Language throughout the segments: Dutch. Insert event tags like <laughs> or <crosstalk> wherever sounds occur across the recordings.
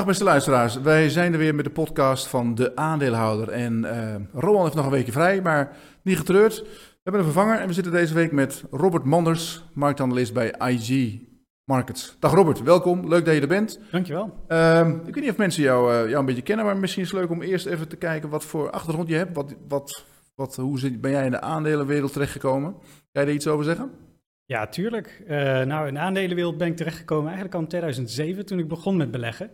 Dag beste luisteraars, wij zijn er weer met de podcast van De Aandeelhouder. En uh, Roland heeft nog een weekje vrij, maar niet getreurd. We hebben een vervanger en we zitten deze week met Robert Manders, marktanalist bij IG Markets. Dag Robert, welkom. Leuk dat je er bent. Dankjewel. Uh, ik weet niet of mensen jou, uh, jou een beetje kennen, maar misschien is het leuk om eerst even te kijken wat voor achtergrond je hebt. Wat, wat, wat, hoe ben jij in de aandelenwereld terechtgekomen? Kan je daar iets over zeggen? Ja, tuurlijk. Uh, nou, in de aandelenwereld ben ik terechtgekomen eigenlijk al in 2007 toen ik begon met beleggen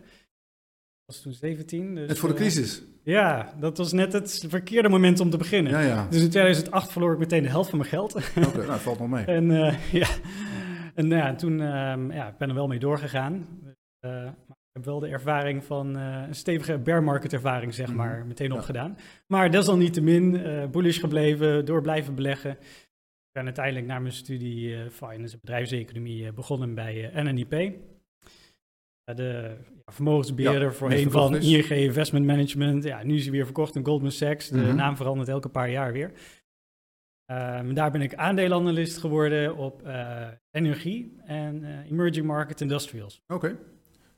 was toen 17. Dus, net voor de eh, crisis. ja, dat was net het verkeerde moment om te beginnen. Ja, ja. Dus in 2008 verloor ik meteen de helft van mijn geld. Oké, okay, <laughs> nou, valt nog mee. en uh, <laughs> ja, en ja, toen uh, ja, ik ben er wel mee doorgegaan. Uh, maar ik heb wel de ervaring van een stevige bear market ervaring, zeg maar, Mhm. meteen opgedaan. Maar desalniettemin bullish gebleven, door blijven beleggen. Ik ben uiteindelijk na mijn studie finance en bedrijfseconomie begonnen bij NNIP. De ja, vermogensbeheerder Ja, voorheen van. ING Investment Management. Ja, nu is hij weer verkocht aan Goldman Sachs. De Mhm. naam verandert elke paar jaar weer. Ehm, daar ben ik aandeelanalist geworden op eh, energie en eh, emerging market industrials. Oké.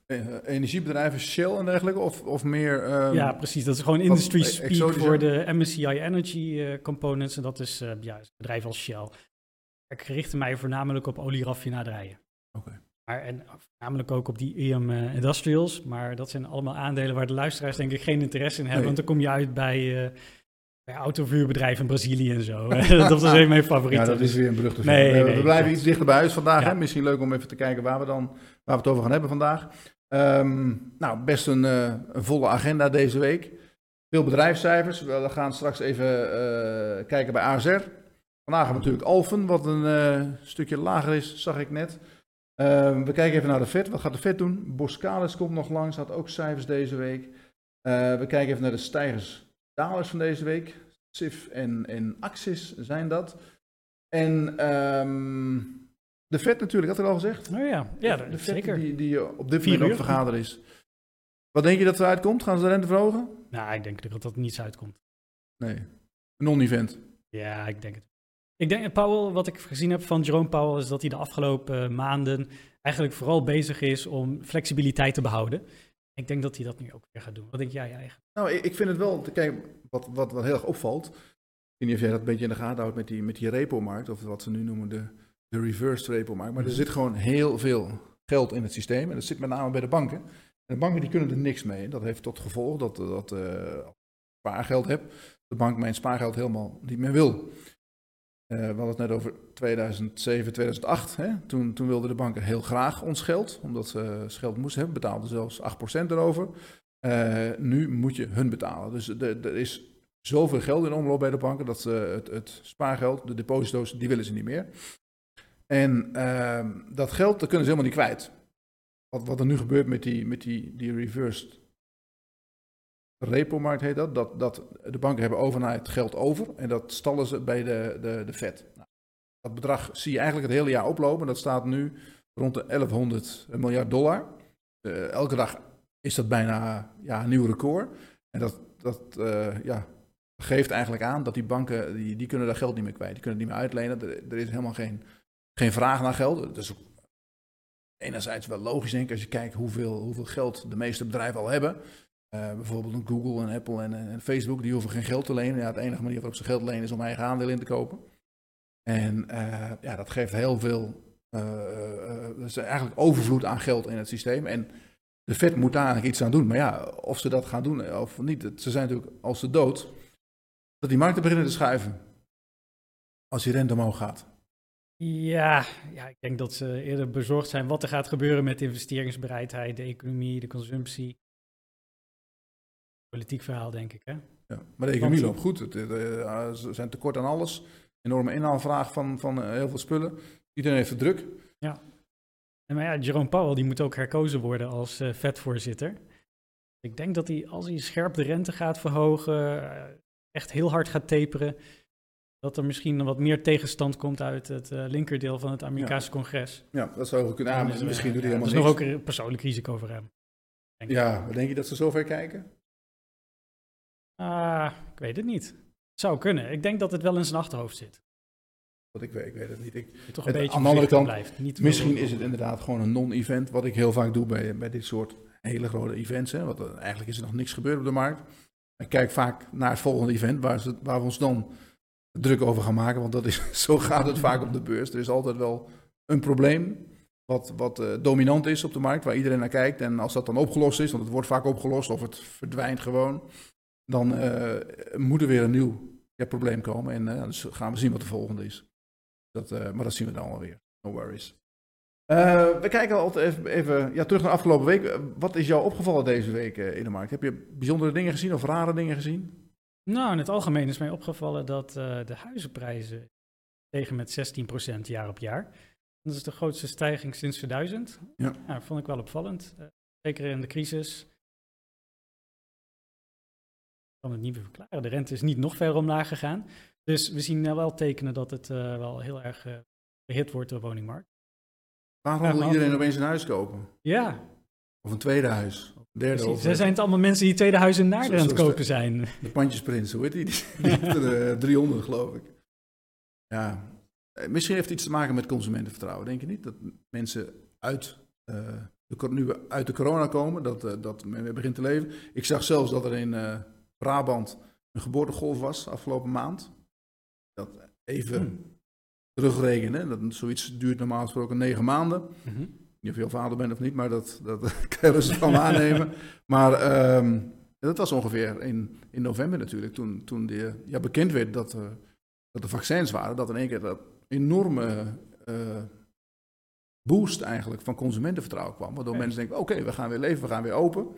Eh, energiebedrijven, Shell en dergelijke, of, of meer... ehm, ja, precies. Dat is gewoon industry speak voor de MSCI Energy eh, components. En dat is eh ja, een bedrijf als Shell. Ik richtte mij voornamelijk op olieraffinaderijen. Oké. Maar en voornamelijk ook op die EM eh, Industrials. Maar dat zijn allemaal aandelen waar de luisteraars denk ik geen interesse in hebben. Nee. Want dan kom je uit bij, eh bij autovuurbedrijven in Brazilië en zo. <laughs> <laughs> dat was een mijn favoriete. Ja, dat is weer een beruchte Nee. Eh, nee, we blijven iets dichter bij huis vandaag. Ja. Hè? Misschien leuk om even te kijken waar we, dan, waar we het over gaan hebben vandaag. Ehm, nou, best een, een volle agenda deze week. Veel bedrijfscijfers. We gaan straks even kijken bij ASR. Vandaag hebben we natuurlijk Alphen, wat een stukje lager is, zag ik net. Ehm, we kijken even naar de Fed. Wat gaat de Fed doen? Boskalis komt nog langs, had ook cijfers deze week. Eh, we kijken even naar de stijgers, dalers van deze week. SIF en, en Axis zijn dat. En ehm, de Fed natuurlijk, had ik al gezegd. Oh ja, ja de zeker. Die, die op dit moment op uur. vergaderen is. Wat denk je dat eruit komt? Gaan ze de rente verhogen? Nou, ik denk dat dat niets uitkomt. Nee. Een non-event. Ja, ik denk het. Ik denk, Powell, wat ik gezien heb van Jerome Powell, is dat hij de afgelopen eh, maanden eigenlijk vooral bezig is om flexibiliteit te behouden. Ik denk dat hij dat nu ook weer gaat doen. Wat denk jij eigenlijk? Nou, ik, ik vind het wel, kijk, wat, wat, wat heel erg opvalt. Ik weet niet of jij dat een beetje in de gaten houdt met die, met die repo-markt, of wat ze nu noemen de, de reversed repo-markt. Maar er zit gewoon heel veel geld in het systeem en dat zit met name bij de banken. En de banken die kunnen er niks mee. Dat heeft tot gevolg dat, dat eh, als je spaargeld hebt, de bank mijn spaargeld helemaal niet meer wil. Eh, we hadden het net over 2007, 2008. Hè? Toen, toen wilden de banken heel graag ons geld, omdat ze geld moesten hebben, betaalden zelfs 8% erover. Eh, nu moet je hun betalen. Dus er is zoveel geld in omloop bij de banken dat ze het, het spaargeld, de deposito's, die willen ze niet meer. En ehm, dat geld, dat kunnen ze helemaal niet kwijt. Wat, wat er nu gebeurt met die, met die, die reversed repo-markt heet dat, dat, dat de banken hebben overnight geld over en dat stallen ze bij de, de, de Fed. Nou, dat bedrag zie je eigenlijk het hele jaar oplopen. Dat staat nu rond de 1100 miljard dollar. Eh, elke dag is dat bijna ja, een nieuw record. En dat, dat eh, ja, geeft eigenlijk aan dat die banken, die, die kunnen dat geld niet meer kwijt. Die kunnen het niet meer uitlenen. Er, is helemaal geen, geen vraag naar geld. Dat is enerzijds wel logisch, denk ik, als je kijkt hoeveel, hoeveel geld de meeste bedrijven al hebben. Eh, bijvoorbeeld een Google en Apple en, en Facebook, die hoeven geen geld te lenen. Ja, de enige manier waarop ze geld lenen is om eigen aandelen in te kopen. En eh, ja, dat geeft heel veel, eh, eh, eigenlijk overvloed aan geld in het systeem. En de Fed moet daar eigenlijk iets aan doen. Maar ja, of ze dat gaan doen of niet, het- ze zijn natuurlijk als ze dood, dat die markten beginnen te schuiven. Als die rente omhoog gaat. Ja, ja, ik denk dat ze eerder bezorgd zijn wat er gaat gebeuren met de investeringsbereidheid, de economie, de consumptie. Politiek verhaal, denk ik. Hè? Ja, maar de economie loopt goed. Het, eh, ze zijn tekort aan alles. Enorme inhaalvraag van, van eh, heel veel spullen. Iedereen heeft het druk. En maar ja, Jerome Powell die moet ook herkozen worden als eh Fed-voorzitter. Ik denk dat hij, als hij scherp de rente gaat verhogen, echt heel hard gaat taperen, dat er misschien wat meer tegenstand komt uit het linkerdeel van het Amerikaanse congres. Ja, dat zou ook kunnen. Ah, misschien doet hij ja, helemaal Dat is nog ook een persoonlijk risico voor hem. denk. Ja, wat denk je dat ze zover kijken? Ah, ik weet het niet. Zou kunnen. Ik denk dat het wel in zijn achterhoofd zit. Wat ik weet, ik weet het niet. Ik, toch Het- een beetje aan de andere kant, blijft. Niet misschien is het inderdaad gewoon een non-event, wat ik heel vaak doe bij, bij dit soort hele grote events. Hè, want eigenlijk is er nog niks gebeurd op de markt. En kijk vaak naar het volgende event waar, ze, waar we ons dan druk over gaan maken. Want dat is, <laughs> zo gaat het vaak op de beurs. Er is altijd wel een probleem wat, wat uh, dominant is op de markt, waar iedereen naar kijkt. En als dat dan opgelost is, want het wordt vaak opgelost of het verdwijnt gewoon, dan uh, moet er weer een nieuw ja, probleem komen. En uh, dus gaan we zien wat de volgende is. Dat, maar dat zien we dan alweer. No worries. we kijken altijd even, even ja, terug naar afgelopen week. Wat is jou opgevallen deze week in de markt? Heb je bijzondere dingen gezien of rare dingen gezien? Nou, in het algemeen is mij opgevallen dat de huizenprijzen tegen met 16% jaar op jaar. Dat is de grootste stijging sinds 2000. Ja. ja dat vond ik wel opvallend. Uh, zeker in de crisis. Kan het niet meer verklaren. De rente is niet nog verder omlaag gegaan. Dus we zien nou wel tekenen dat het uh, wel heel erg uh, behit wordt, de woningmarkt. Waarom wil iedereen opeens een huis kopen? Ja. Of een tweede huis. Of een derde Precies. Er zijn het allemaal mensen die tweede huis in Naarden aan het kopen zijn. De pandjesprins, hoe heet die? Die, heeft er 300 geloof ik. Ja, eh, misschien heeft het iets te maken met consumentenvertrouwen, denk je niet? Dat mensen uit, de, nu uit de corona komen, dat, dat men weer begint te leven. Ik zag zelfs dat er in Brabant een geboortegolf was afgelopen maand. Dat even hmm. terugrekenen. Dat, zoiets duurt normaal gesproken negen maanden. Mm -hmm. Niet of je al vader bent of niet, maar dat, dat <laughs> kan je van aannemen. Maar um, dat was ongeveer in, in november natuurlijk, toen, toen de, ja, bekend werd dat, dat er vaccins waren. Dat in één keer dat enorme uh, boost eigenlijk van consumentenvertrouwen kwam. Waardoor mensen denken, oké, we gaan weer leven, we gaan weer open.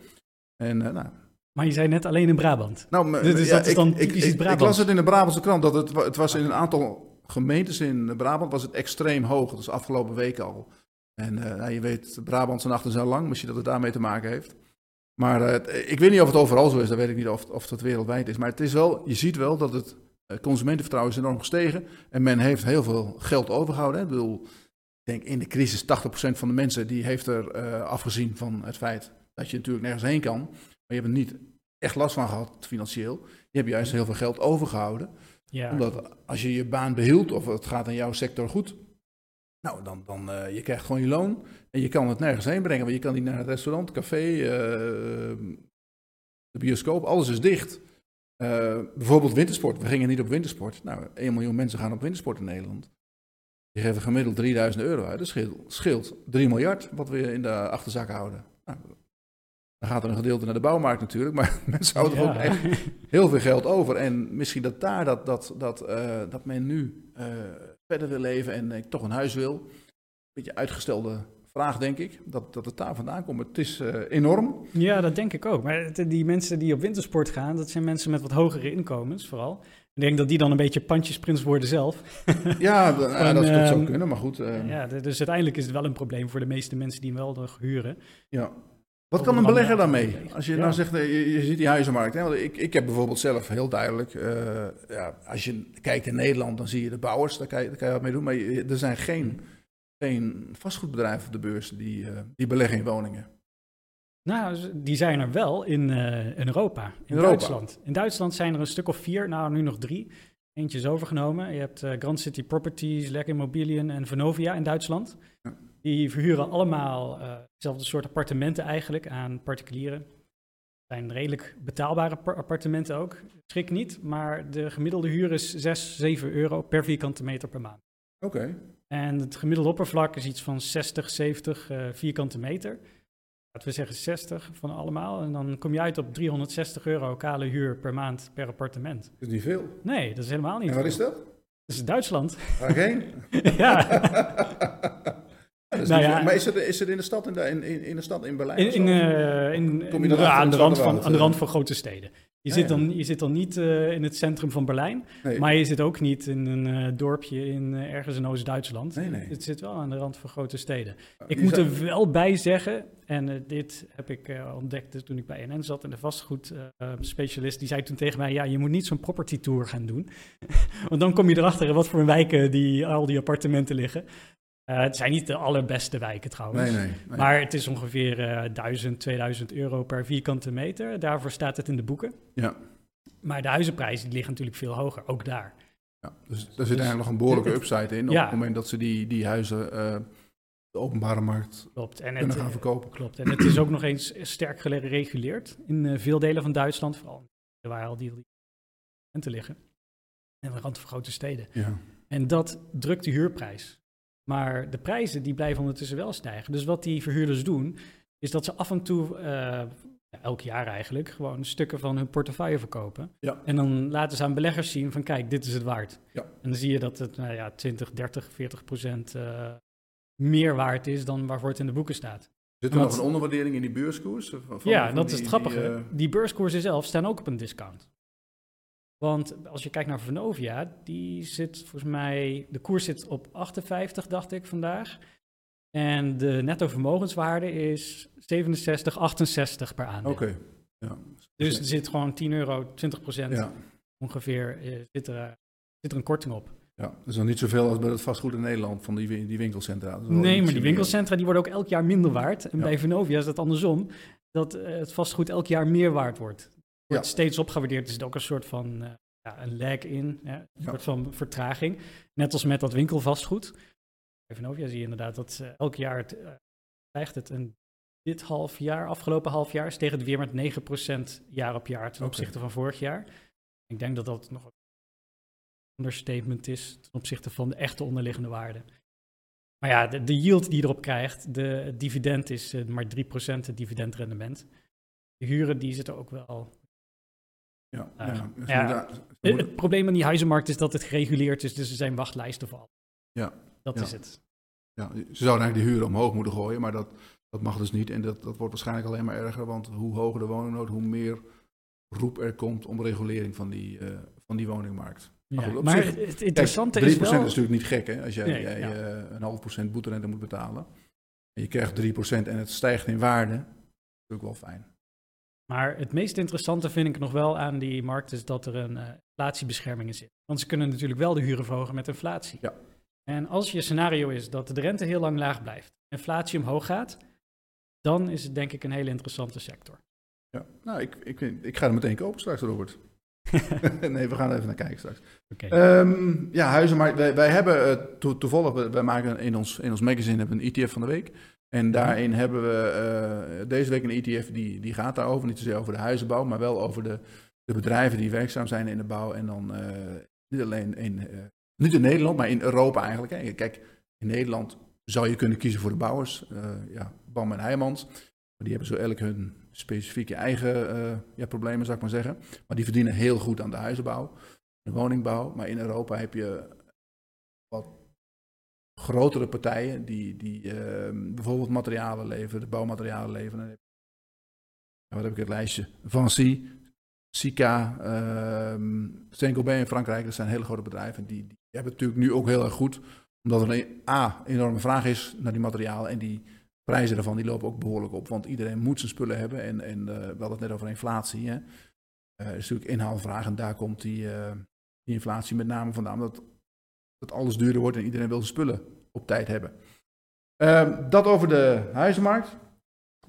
En, uh, nou, maar je zei net alleen in Brabant. Nou, dus ja, dat is dan ik, typisch ik, Brabant. Ik las het in de Brabantse krant, dat het, het was in een aantal gemeentes in Brabant was het extreem hoog. Dat is afgelopen week al. En uh, nou, je weet, Brabantse nachten zijn lang, misschien dat het daarmee te maken heeft. Maar ik weet niet of het overal zo is, dat weet ik niet of, of het wereldwijd is. Maar het is wel, je ziet wel dat het eh, consumentenvertrouwen is enorm gestegen en men heeft heel veel geld overgehouden. Hè. Ik bedoel, ik denk in de crisis 80% van de mensen die heeft er afgezien van het feit dat je natuurlijk nergens heen kan. Je hebt er niet echt last van gehad financieel. Je hebt juist heel veel geld overgehouden. Ja. Omdat als je je baan behield of het gaat in jouw sector goed, nou dan, dan uh, je krijgt gewoon je loon en je kan het nergens heen brengen. Want je kan niet naar het restaurant, café, uh, de bioscoop, alles is dicht. Uh, bijvoorbeeld wintersport. We gingen niet op wintersport. Nou, 1 miljoen mensen gaan op wintersport in Nederland. Die geven gemiddeld 3000 euro uit. Dat scheelt, scheelt 3 miljard wat we in de achterzak houden. Nou, dan gaat er een gedeelte naar de bouwmarkt natuurlijk, maar <laughs> mensen houden ja. ook echt heel veel geld over. En misschien dat daar dat, dat, dat, uh, dat men nu uh, verder wil leven en uh, toch een huis wil. Een beetje uitgestelde vraag, denk ik, dat, dat het daar vandaan komt. Het is enorm. Ja, dat denk ik ook. Maar die mensen die op wintersport gaan, dat zijn mensen met wat hogere inkomens vooral. Ik denk dat die dan een beetje pandjesprins worden zelf. <laughs> ja, dat zou um, kunnen, maar goed. Uh, ja, dus uiteindelijk is het wel een probleem voor de meeste mensen die hem wel nog huren. Ja. Wat kan een belegger daarmee? Als je ja. nou zegt, je, je, ziet die huizenmarkt. Hè? Want ik, ik heb bijvoorbeeld zelf heel duidelijk, uh, ja, als je kijkt in Nederland, dan zie je de bouwers, daar kan je, daar kan je wat mee doen. Maar je, er zijn geen geen vastgoedbedrijf op de beurs die, uh, die beleggen in woningen. Nou, die zijn er wel in, uh, in Europa, in, in Duitsland. In Duitsland zijn er een stuk of vier, nou nu nog drie. Eentje is overgenomen. Je hebt Grand City Properties, Lek Immobilien en Vonovia in Duitsland. Die verhuren allemaal hetzelfde soort appartementen eigenlijk aan particulieren. Het zijn redelijk betaalbare appartementen ook. Schrik niet, maar de gemiddelde huur is 6, 7 euro per vierkante meter per maand. Oké. Okay. En het gemiddelde oppervlak is iets van 60, 70 uh, vierkante meter. Laten we zeggen 60 van allemaal. En dan kom je uit op 360 euro kale huur per maand per appartement. Dat is niet veel. Nee, dat is helemaal niet En waar is dat? Dat is Duitsland. Waarheen? <laughs> ja. <laughs> nou ja, maar is het, is het in de stad in, de, in, in de stad in Berlijn? In, in, uh, in, Kom je aan, de rand van, aan de rand van grote steden. Je, zit, Dan, je zit dan niet uh, in het centrum van Berlijn, nee. maar je zit ook niet in een uh, dorpje in, ergens in Oost-Duitsland. Nee, nee. Het zit wel aan de rand van grote steden. ik moet er wel bij zeggen, en dit heb ik ontdekt toen ik bij NN zat en de vastgoedspecialist, die zei toen tegen mij, ja, je moet niet zo'n property tour gaan doen. <laughs> Want dan kom je erachter wat voor wijken die, al die appartementen liggen. Uh, het zijn niet de allerbeste wijken trouwens. Nee, nee, nee. Maar het is ongeveer uh, 1000, 2000 euro per vierkante meter. Daarvoor staat het in de boeken. Ja. Maar de huizenprijzen liggen natuurlijk veel hoger, ook daar. Ja, dus er zit dus, eigenlijk nog een behoorlijke upside in. Op ja. het moment dat ze die, die huizen uh, de openbare markt Klopt. En kunnen het, gaan eh, verkopen. klopt. En het is ook nog eens sterk gereguleerd in eh, veel delen van Duitsland, vooral waar al die te liggen. En de rand van grote steden. Ja. En dat drukt de huurprijs. Maar de prijzen die blijven ondertussen wel stijgen. Dus wat die verhuurders doen, is dat ze af en toe, eh, elk jaar eigenlijk, gewoon stukken van hun portefeuille verkopen. Ja. En dan laten ze aan beleggers zien van kijk, dit is het waard. Ja. En dan zie je dat het nou ja, 20, 30, 40 procent eh, meer waard is dan waarvoor het in de boeken staat. Zit er Want- nog een onderwaardering in die beurskoers? Van- ja, dat die- is het grappige. Die, eh, Die beurskoersen zelf staan ook op een discount. Want als je kijkt naar Vonovia, die zit volgens mij, de koers zit op 58, dacht ik vandaag. En de netto vermogenswaarde is 67, 68 per aandeel. Oké. Ja. Dus er zit gewoon 10 euro, 20 procent Ja. ongeveer, eh, zit, er, zit er een korting op. ja, dat is nog niet zoveel als bij het vastgoed in Nederland van die, die winkelcentra. Nee, maar die meer. winkelcentra die worden ook elk jaar minder waard. En Ja. bij Vonovia is dat andersom, dat eh, het vastgoed elk jaar meer waard wordt. Wordt steeds opgewaardeerd, er zit ook een soort van eh, ja, een lag in, hè? een Ja. soort van vertraging. Net als met dat winkelvastgoed. Bij Vonovia zie je inderdaad dat eh, elk jaar het, eh, stijgt het. En dit half jaar, afgelopen half jaar, steeg het weer met 9% jaar op jaar ten opzichte van vorig jaar. Ik denk dat dat nog een understatement is ten opzichte van de echte onderliggende waarde. Maar ja, de, de yield die je erop krijgt, de het dividend is maar 3% het dividendrendement. De huren die zitten ook wel. Ja, Ah, ja. Ja. ze Het, probleem aan die huizenmarkt is dat het gereguleerd is, dus er zijn wachtlijsten voor. Ja, Dat is het. ja, ze zouden eigenlijk de huren omhoog moeten gooien, maar dat, dat mag dus niet. En dat, dat wordt waarschijnlijk alleen maar erger, want hoe hoger de woningnood, hoe meer roep er komt om regulering van die, eh, van die woningmarkt. Maar goed, maar zich- het, het Kijk, 3% interessante is is natuurlijk niet gek, hè? Als jij, Nee, jij ja. eh, een half procent boeterente moet betalen. En je krijgt 3% en het stijgt in waarde. Dat is natuurlijk wel fijn. Maar het meest interessante vind ik nog wel aan die markt is dat er een eh, inflatiebescherming in zit. Want ze kunnen natuurlijk wel de huren verhogen met inflatie. Ja. En als je scenario is dat de rente heel lang laag blijft, inflatie omhoog gaat, dan is het denk ik een hele interessante sector. Ja. Nou, ik, ik, ik ga er meteen kopen straks, Robert. <laughs> nee, we gaan er even naar kijken straks. Oké. Ehm, ja, huizenmarkt. Wij, wij hebben eh, to- toevallig, wij maken in ons, in ons magazine hebben een ETF van de week. En daarin hebben we eh, deze week een ETF die, die gaat daarover. Niet zozeer over de huizenbouw, maar wel over de, de bedrijven die werkzaam zijn in de bouw. En dan eh, niet alleen in, eh, niet in Nederland, maar in Europa eigenlijk. Hè. Kijk, in Nederland zou je kunnen kiezen voor de bouwers. ja, Bam en Heijmans. Maar die hebben zo elk hun specifieke eigen ja, problemen, zou ik maar zeggen. Maar die verdienen heel goed aan de huizenbouw, de woningbouw. Maar in Europa heb je wat grotere partijen die, die eh, bijvoorbeeld materialen leveren, bouwmaterialen leveren. Je- Wat heb ik het lijstje? Vinci, Sika, ehm Saint-Gobain in Frankrijk. Dat zijn hele grote bedrijven. Die, die hebben het natuurlijk nu ook heel erg goed. Omdat er een A, enorme vraag is naar die materialen. En die prijzen daarvan die lopen ook behoorlijk op. Want iedereen moet zijn spullen hebben. En, en eh, we hadden het net over inflatie. Hè? Eh, is natuurlijk inhaalvraag. En daar komt die, eh, die inflatie met name vandaan. Dat, dat alles duurder wordt en iedereen wil zijn spullen op tijd hebben. Ehm, dat over de huizenmarkt.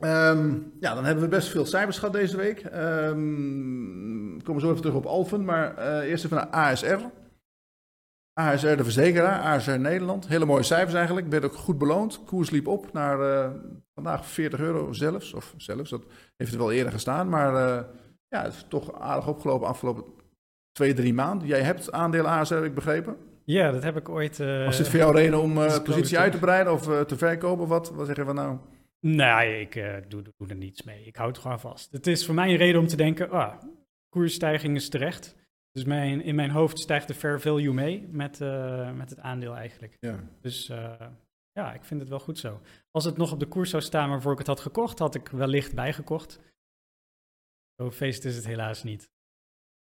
Ehm, ja, dan hebben we best veel cijfers gehad deze week. Ehm, we zo even terug op Alphen, maar eh, eerst even naar ASR. ASR de verzekeraar, ASR Nederland. Hele mooie cijfers eigenlijk, werd ook goed beloond. Koers liep op naar eh, vandaag 40 euro zelfs. Of zelfs, dat heeft er wel eerder gestaan. Maar eh, ja, het is toch aardig opgelopen afgelopen twee, drie maanden. Jij hebt aandelen ASR, heb ik begrepen. Ja, dat heb ik ooit. eh, Was dit voor jou reden om eh, positie uit te breiden of eh, te verkopen? Wat, wat zeg je van nou? Nee, ik eh, doe, doe er niets mee. Ik hou het gewoon vast. Het is voor mij een reden om te denken, ah, koersstijging is terecht. Dus mijn, in mijn hoofd stijgt de fair value mee met, eh, met het aandeel eigenlijk. Ja. Dus eh, ja, ik vind het wel goed zo. Als het nog op de koers zou staan waarvoor ik het had gekocht, had ik wellicht bijgekocht. Zo feest is het helaas niet.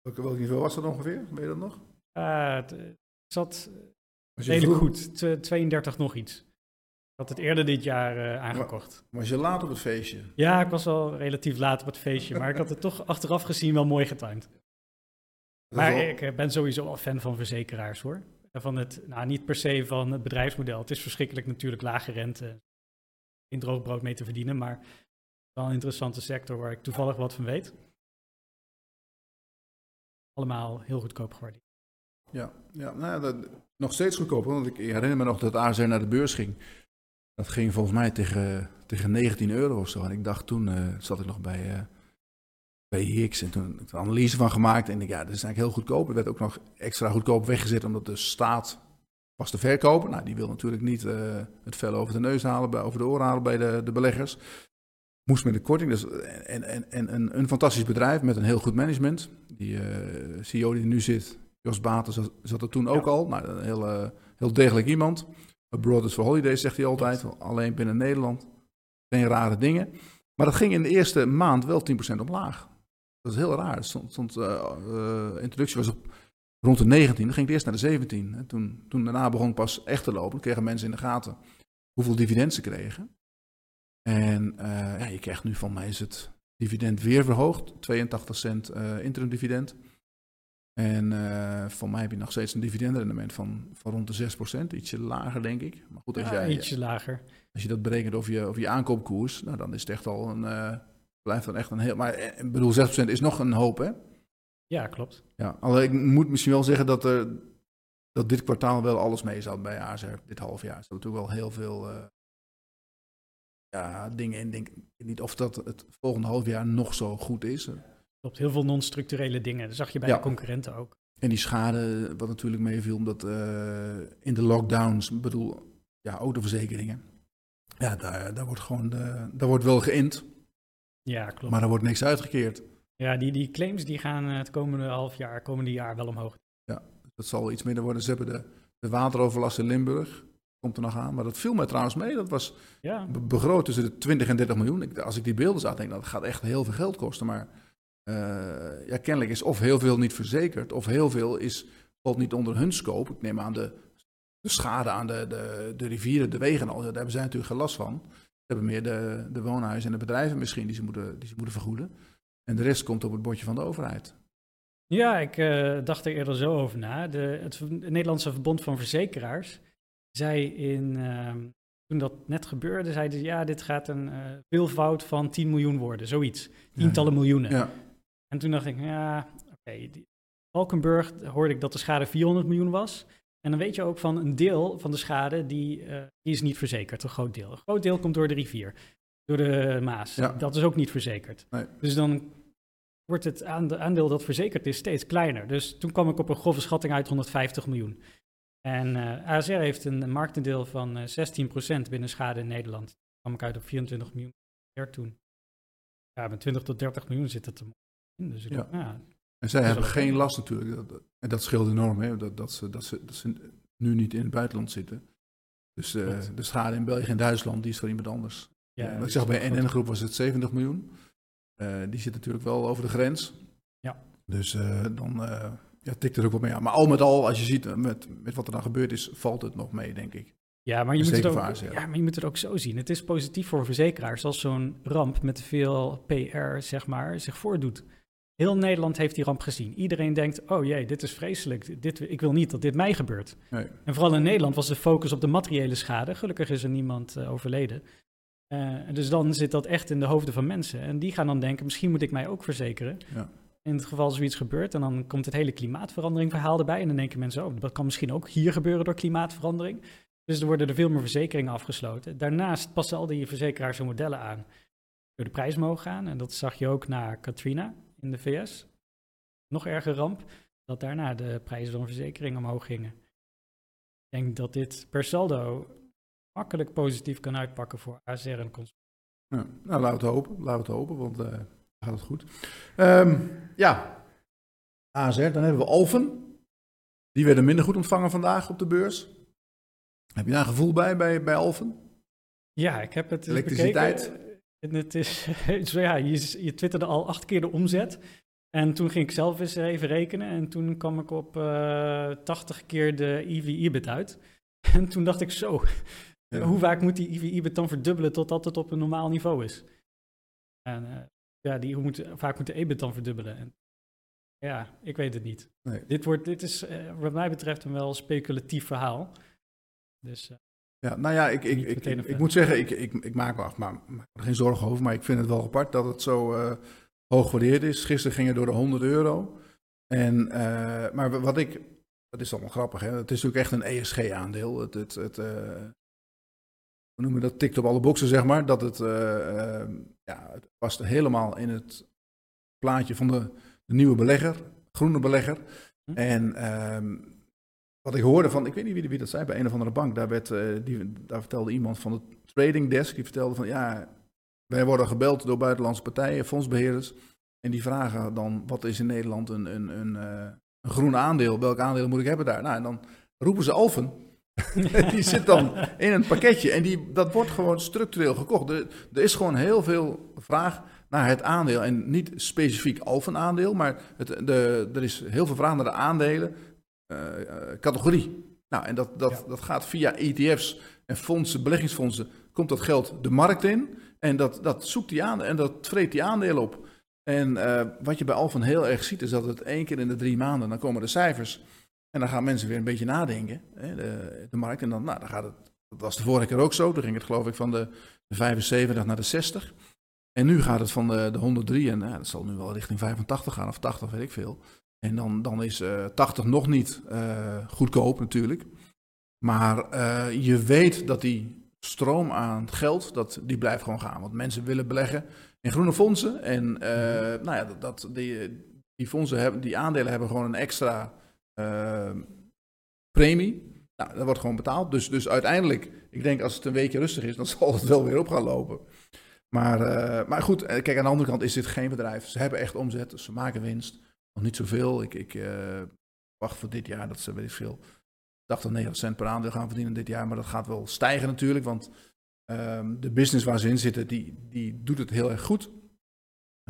Welk, welk niveau was dat ongeveer? Weet je dat nog? Het zat redelijk vroeg- goed. Tw- 32 nog iets. Ik had het eerder dit jaar eh, aangekocht. Was je laat op het feestje? Ja, ik was al relatief laat op het feestje, maar ik had het toch achteraf gezien wel mooi getimed. Maar wel- ik eh, ben sowieso wel fan van verzekeraars hoor. Van het, nou niet per se van het bedrijfsmodel. Het is verschrikkelijk natuurlijk lage rente. In droogbrood mee te verdienen, maar wel een interessante sector waar ik toevallig wat van weet. Allemaal heel goedkoop geworden. Ja, ja nou, nog steeds goedkoper. Want ik herinner me nog dat ASR naar de beurs ging. Dat ging volgens mij tegen, tegen 19 euro of zo. En ik dacht toen, uh, zat ik nog bij, uh, bij Hicks en toen heb ik een analyse van gemaakt. En ik ja, dat is eigenlijk heel goedkoop. Het werd ook nog extra goedkoop weggezet omdat de staat was te verkopen. Nou, die wil natuurlijk niet uh, het vel over de neus halen, bij, over de oren halen bij de, de beleggers. Moest met een korting. Dus, en en, en een, een fantastisch bedrijf met een heel goed management. Die CEO die er nu zit, Jos Baten, zat, er toen ook ja. al. Nou, een heel, heel degelijk iemand. Abroad for holidays, zegt hij altijd. Alleen binnen Nederland. Geen rare dingen. Maar dat ging in de eerste maand wel 10% omlaag. Dat is heel raar. Stond, stond, uh, introductie was op rond de 19, dan ging het eerst naar de 17. En toen, toen daarna begon het pas echt te lopen, kregen mensen in de gaten hoeveel dividend ze kregen. En uh, ja, je krijgt nu van mij is het dividend weer verhoogd, 82 cent interim dividend. En uh, voor mij heb je nog steeds een dividendrendement van, van rond de 6%, ietsje lager denk ik. Maar goed, als ja, jij, ietsje lager. Als je dat berekent over je, over je aankoopkoers, nou, dan is het echt al een, uh, blijft dan echt een heel, maar ik bedoel 6% is nog een hoop hè? Ja, klopt. Ja, alleen ik moet misschien wel zeggen dat, er, dat dit kwartaal wel alles mee zat bij ASR, dit half jaar. Er zat natuurlijk wel heel veel uh, ja, dingen in. Denk niet of dat het volgende half jaar nog zo goed is. Klopt, heel veel non-structurele dingen. Dat zag je bij ja. de concurrenten ook. En die schade, wat natuurlijk meeviel, omdat uh, in de lockdowns, bedoel, ja, autoverzekeringen. Ja, daar, daar wordt gewoon, de, daar wordt wel geïnd. Ja, klopt. Maar er wordt niks uitgekeerd. Ja, die, die claims die gaan het komende half jaar, komende jaar wel omhoog. Ja, dat zal iets minder worden. Ze hebben de, de wateroverlast in Limburg, komt er nog aan. Maar dat viel mij trouwens mee. Dat was ja. begroot tussen de 20 en 30 miljoen. Ik, als ik die beelden zag, denk ik, dat gaat echt heel veel geld kosten. Maar uh, ja, kennelijk is of heel veel niet verzekerd, of heel veel is, valt niet onder hun scope. Ik neem aan de, de schade aan de, de, de rivieren, de wegen al, daar hebben zij natuurlijk geen last van. Ze hebben meer de, de woonhuizen en de bedrijven misschien die ze, moeten, die ze moeten vergoeden. En de rest komt op het bordje van de overheid. Ja, ik uh, dacht er eerder zo over na. De, het, het Nederlandse Verbond van Verzekeraars zei in, uh, toen dat net gebeurde, zeiden ja, dit gaat een uh, veelvoud van 10 miljoen worden, zoiets. Tientallen miljoenen. Ja. En toen dacht ik, ja, oké. Okay. Valkenburg hoorde ik dat de schade 400 miljoen was. En dan weet je ook van een deel van de schade, die, uh, die is niet verzekerd, een groot deel. Een groot deel komt door de rivier, door de Maas. Ja. Dat is ook niet verzekerd. Nee. Dus dan wordt het aandeel dat verzekerd is steeds kleiner. Dus toen kwam ik op een grove schatting uit 150 miljoen. En uh, ASR heeft een marktendeel van uh, 16% binnen schade in Nederland. Daar kwam ik uit op 24 miljoen toen. Ja, met 20 tot 30 miljoen zit het er. Dus ik Ja. dacht, ja, En zij hebben geen last natuurlijk. Dat- En dat scheelt enorm, hè? Dat, dat, ze, dat, ze, dat ze nu niet in het buitenland zitten. Dus eh, de schade in België en Duitsland, die is voor iemand anders. ja, Ja, dat ik zag bij. NN Groep was het 70 miljoen. Eh, die zit natuurlijk wel over de grens. Ja. Dus eh, dan eh, ja, tikt er ook wat mee aan. Maar al met al, als je ziet eh, met, met wat er dan gebeurd is, valt het nog mee, denk ik. Ja, maar je, moet het ook, ja, maar je moet het ook zo zien. Het is positief voor verzekeraars als zo'n ramp met veel PR, zeg maar, zich voordoet. Heel Nederland heeft die ramp gezien. Iedereen denkt, oh jee, dit is vreselijk. Dit, ik wil niet dat dit mij gebeurt. Nee. En vooral in Nederland was de focus op de materiële schade. Gelukkig is er niemand eh, overleden. Eh, dus dan zit dat echt in de hoofden van mensen. En die gaan dan denken, misschien moet ik mij ook verzekeren. Ja. In het geval zoiets gebeurt. En dan komt het hele klimaatverandering verhaal erbij. En dan denken mensen, oh, dat kan misschien ook hier gebeuren door klimaatverandering. Dus er worden er veel meer verzekeringen afgesloten. Daarnaast passen al die verzekeraars hun modellen aan. Door de prijs mogen gaan. En dat zag je ook na Katrina in de VS. Nog erger ramp. Dat daarna de prijzen van verzekeringen omhoog gingen. Ik denk dat dit per saldo makkelijk positief kan uitpakken voor ASR en consumenten. Ja. Nou, laten we het hopen. Laten we het hopen, want eh gaat het goed. Ehm, ja, ASR. Dan hebben we Alphen. Die werden minder goed ontvangen vandaag op de beurs. Heb je daar een gevoel bij, bij, bij Alphen? Ja, ik heb het Elektriciteit. bekeken. En het is, <laughs> zo ja, je, je twitterde al acht keer de omzet. En toen ging ik zelf eens even rekenen. En toen kwam ik op eh 80 keer de EV-EBIT uit. <laughs> En toen dacht ik zo, Ja. hoe vaak moet die EV-EBIT dan verdubbelen totdat het op een normaal niveau is? En eh, ja, die, hoe moet, vaak moet de EBIT dan verdubbelen? En, ja, ik weet het niet. Nee. Dit, wordt, dit is eh, wat mij betreft een wel speculatief verhaal. Dus Ja, nou ja, ik, ik, ik, ik, moet zeggen, ik, ik, ik maak me af, maar maak er geen zorgen over. Maar ik vind het wel apart dat het zo eh, hoog gewaardeerd is. Gisteren ging het door de 100 euro. En, eh, maar wat ik, dat is allemaal grappig, hè? het is natuurlijk echt een ESG-aandeel. Het, het, het, eh, we noemen dat tikt op alle boxen, zeg maar. Dat het, uh, ja, het past helemaal in het plaatje van de, de nieuwe belegger, groene belegger. Hm. En ehm, wat ik hoorde van, ik weet niet wie, dat zei, bij een of andere bank, daar, werd, die, daar vertelde iemand van de trading desk, die vertelde van, ja, wij worden gebeld door buitenlandse partijen, fondsbeheerders. En die vragen dan, wat is in Nederland een, een, een, een groen aandeel? Welk aandeel moet ik hebben daar? Nou, en dan roepen ze Alfen. <laughs> die zit dan in een pakketje en die, dat wordt gewoon structureel gekocht. Er, is gewoon heel veel vraag naar het aandeel. En niet specifiek Alfen aandeel, maar het, de, er is heel veel vraag naar de aandelen categorie. Nou, en dat, dat, dat gaat via ETF's en fondsen, beleggingsfondsen, komt dat geld de markt in. En dat, dat zoekt die aan en dat vreet die aandelen op. En uh, wat je bij Alfen heel erg ziet, is dat het één keer in de drie maanden, dan komen de cijfers. En dan gaan mensen weer een beetje nadenken, hè, de, de, markt. En dan, nou, dan gaat het, dat was de vorige keer ook zo. Toen ging het geloof ik van de, 75 naar de 60. En nu gaat het van de, de 103 en nou, dat zal nu wel richting 85 gaan of 80, weet ik veel. En dan, dan is uh, eh, 80 nog niet uh, goedkoop natuurlijk. Maar uh, je weet dat die stroom aan geld, dat, die blijft gewoon gaan. Want mensen willen beleggen in groene fondsen. En nou ja, dat, dat, die, die fondsen hebben, die aandelen hebben gewoon een extra premie. Nou, dat wordt gewoon betaald. Dus, dus uiteindelijk, ik denk als het een weekje rustig is, dan <laughs> zal het wel weer op gaan lopen. Maar, uh, maar goed, eh, kijk, aan de andere kant is dit geen bedrijf. Ze hebben echt omzet, dus ze maken winst. Nog niet zoveel. Ik, ik uh, wacht voor dit jaar dat ze, weet ik veel, 80, 90 cent per aandeel gaan verdienen dit jaar. Maar dat gaat wel stijgen natuurlijk, want um, de business waar ze in zitten, die, die doet het heel erg goed.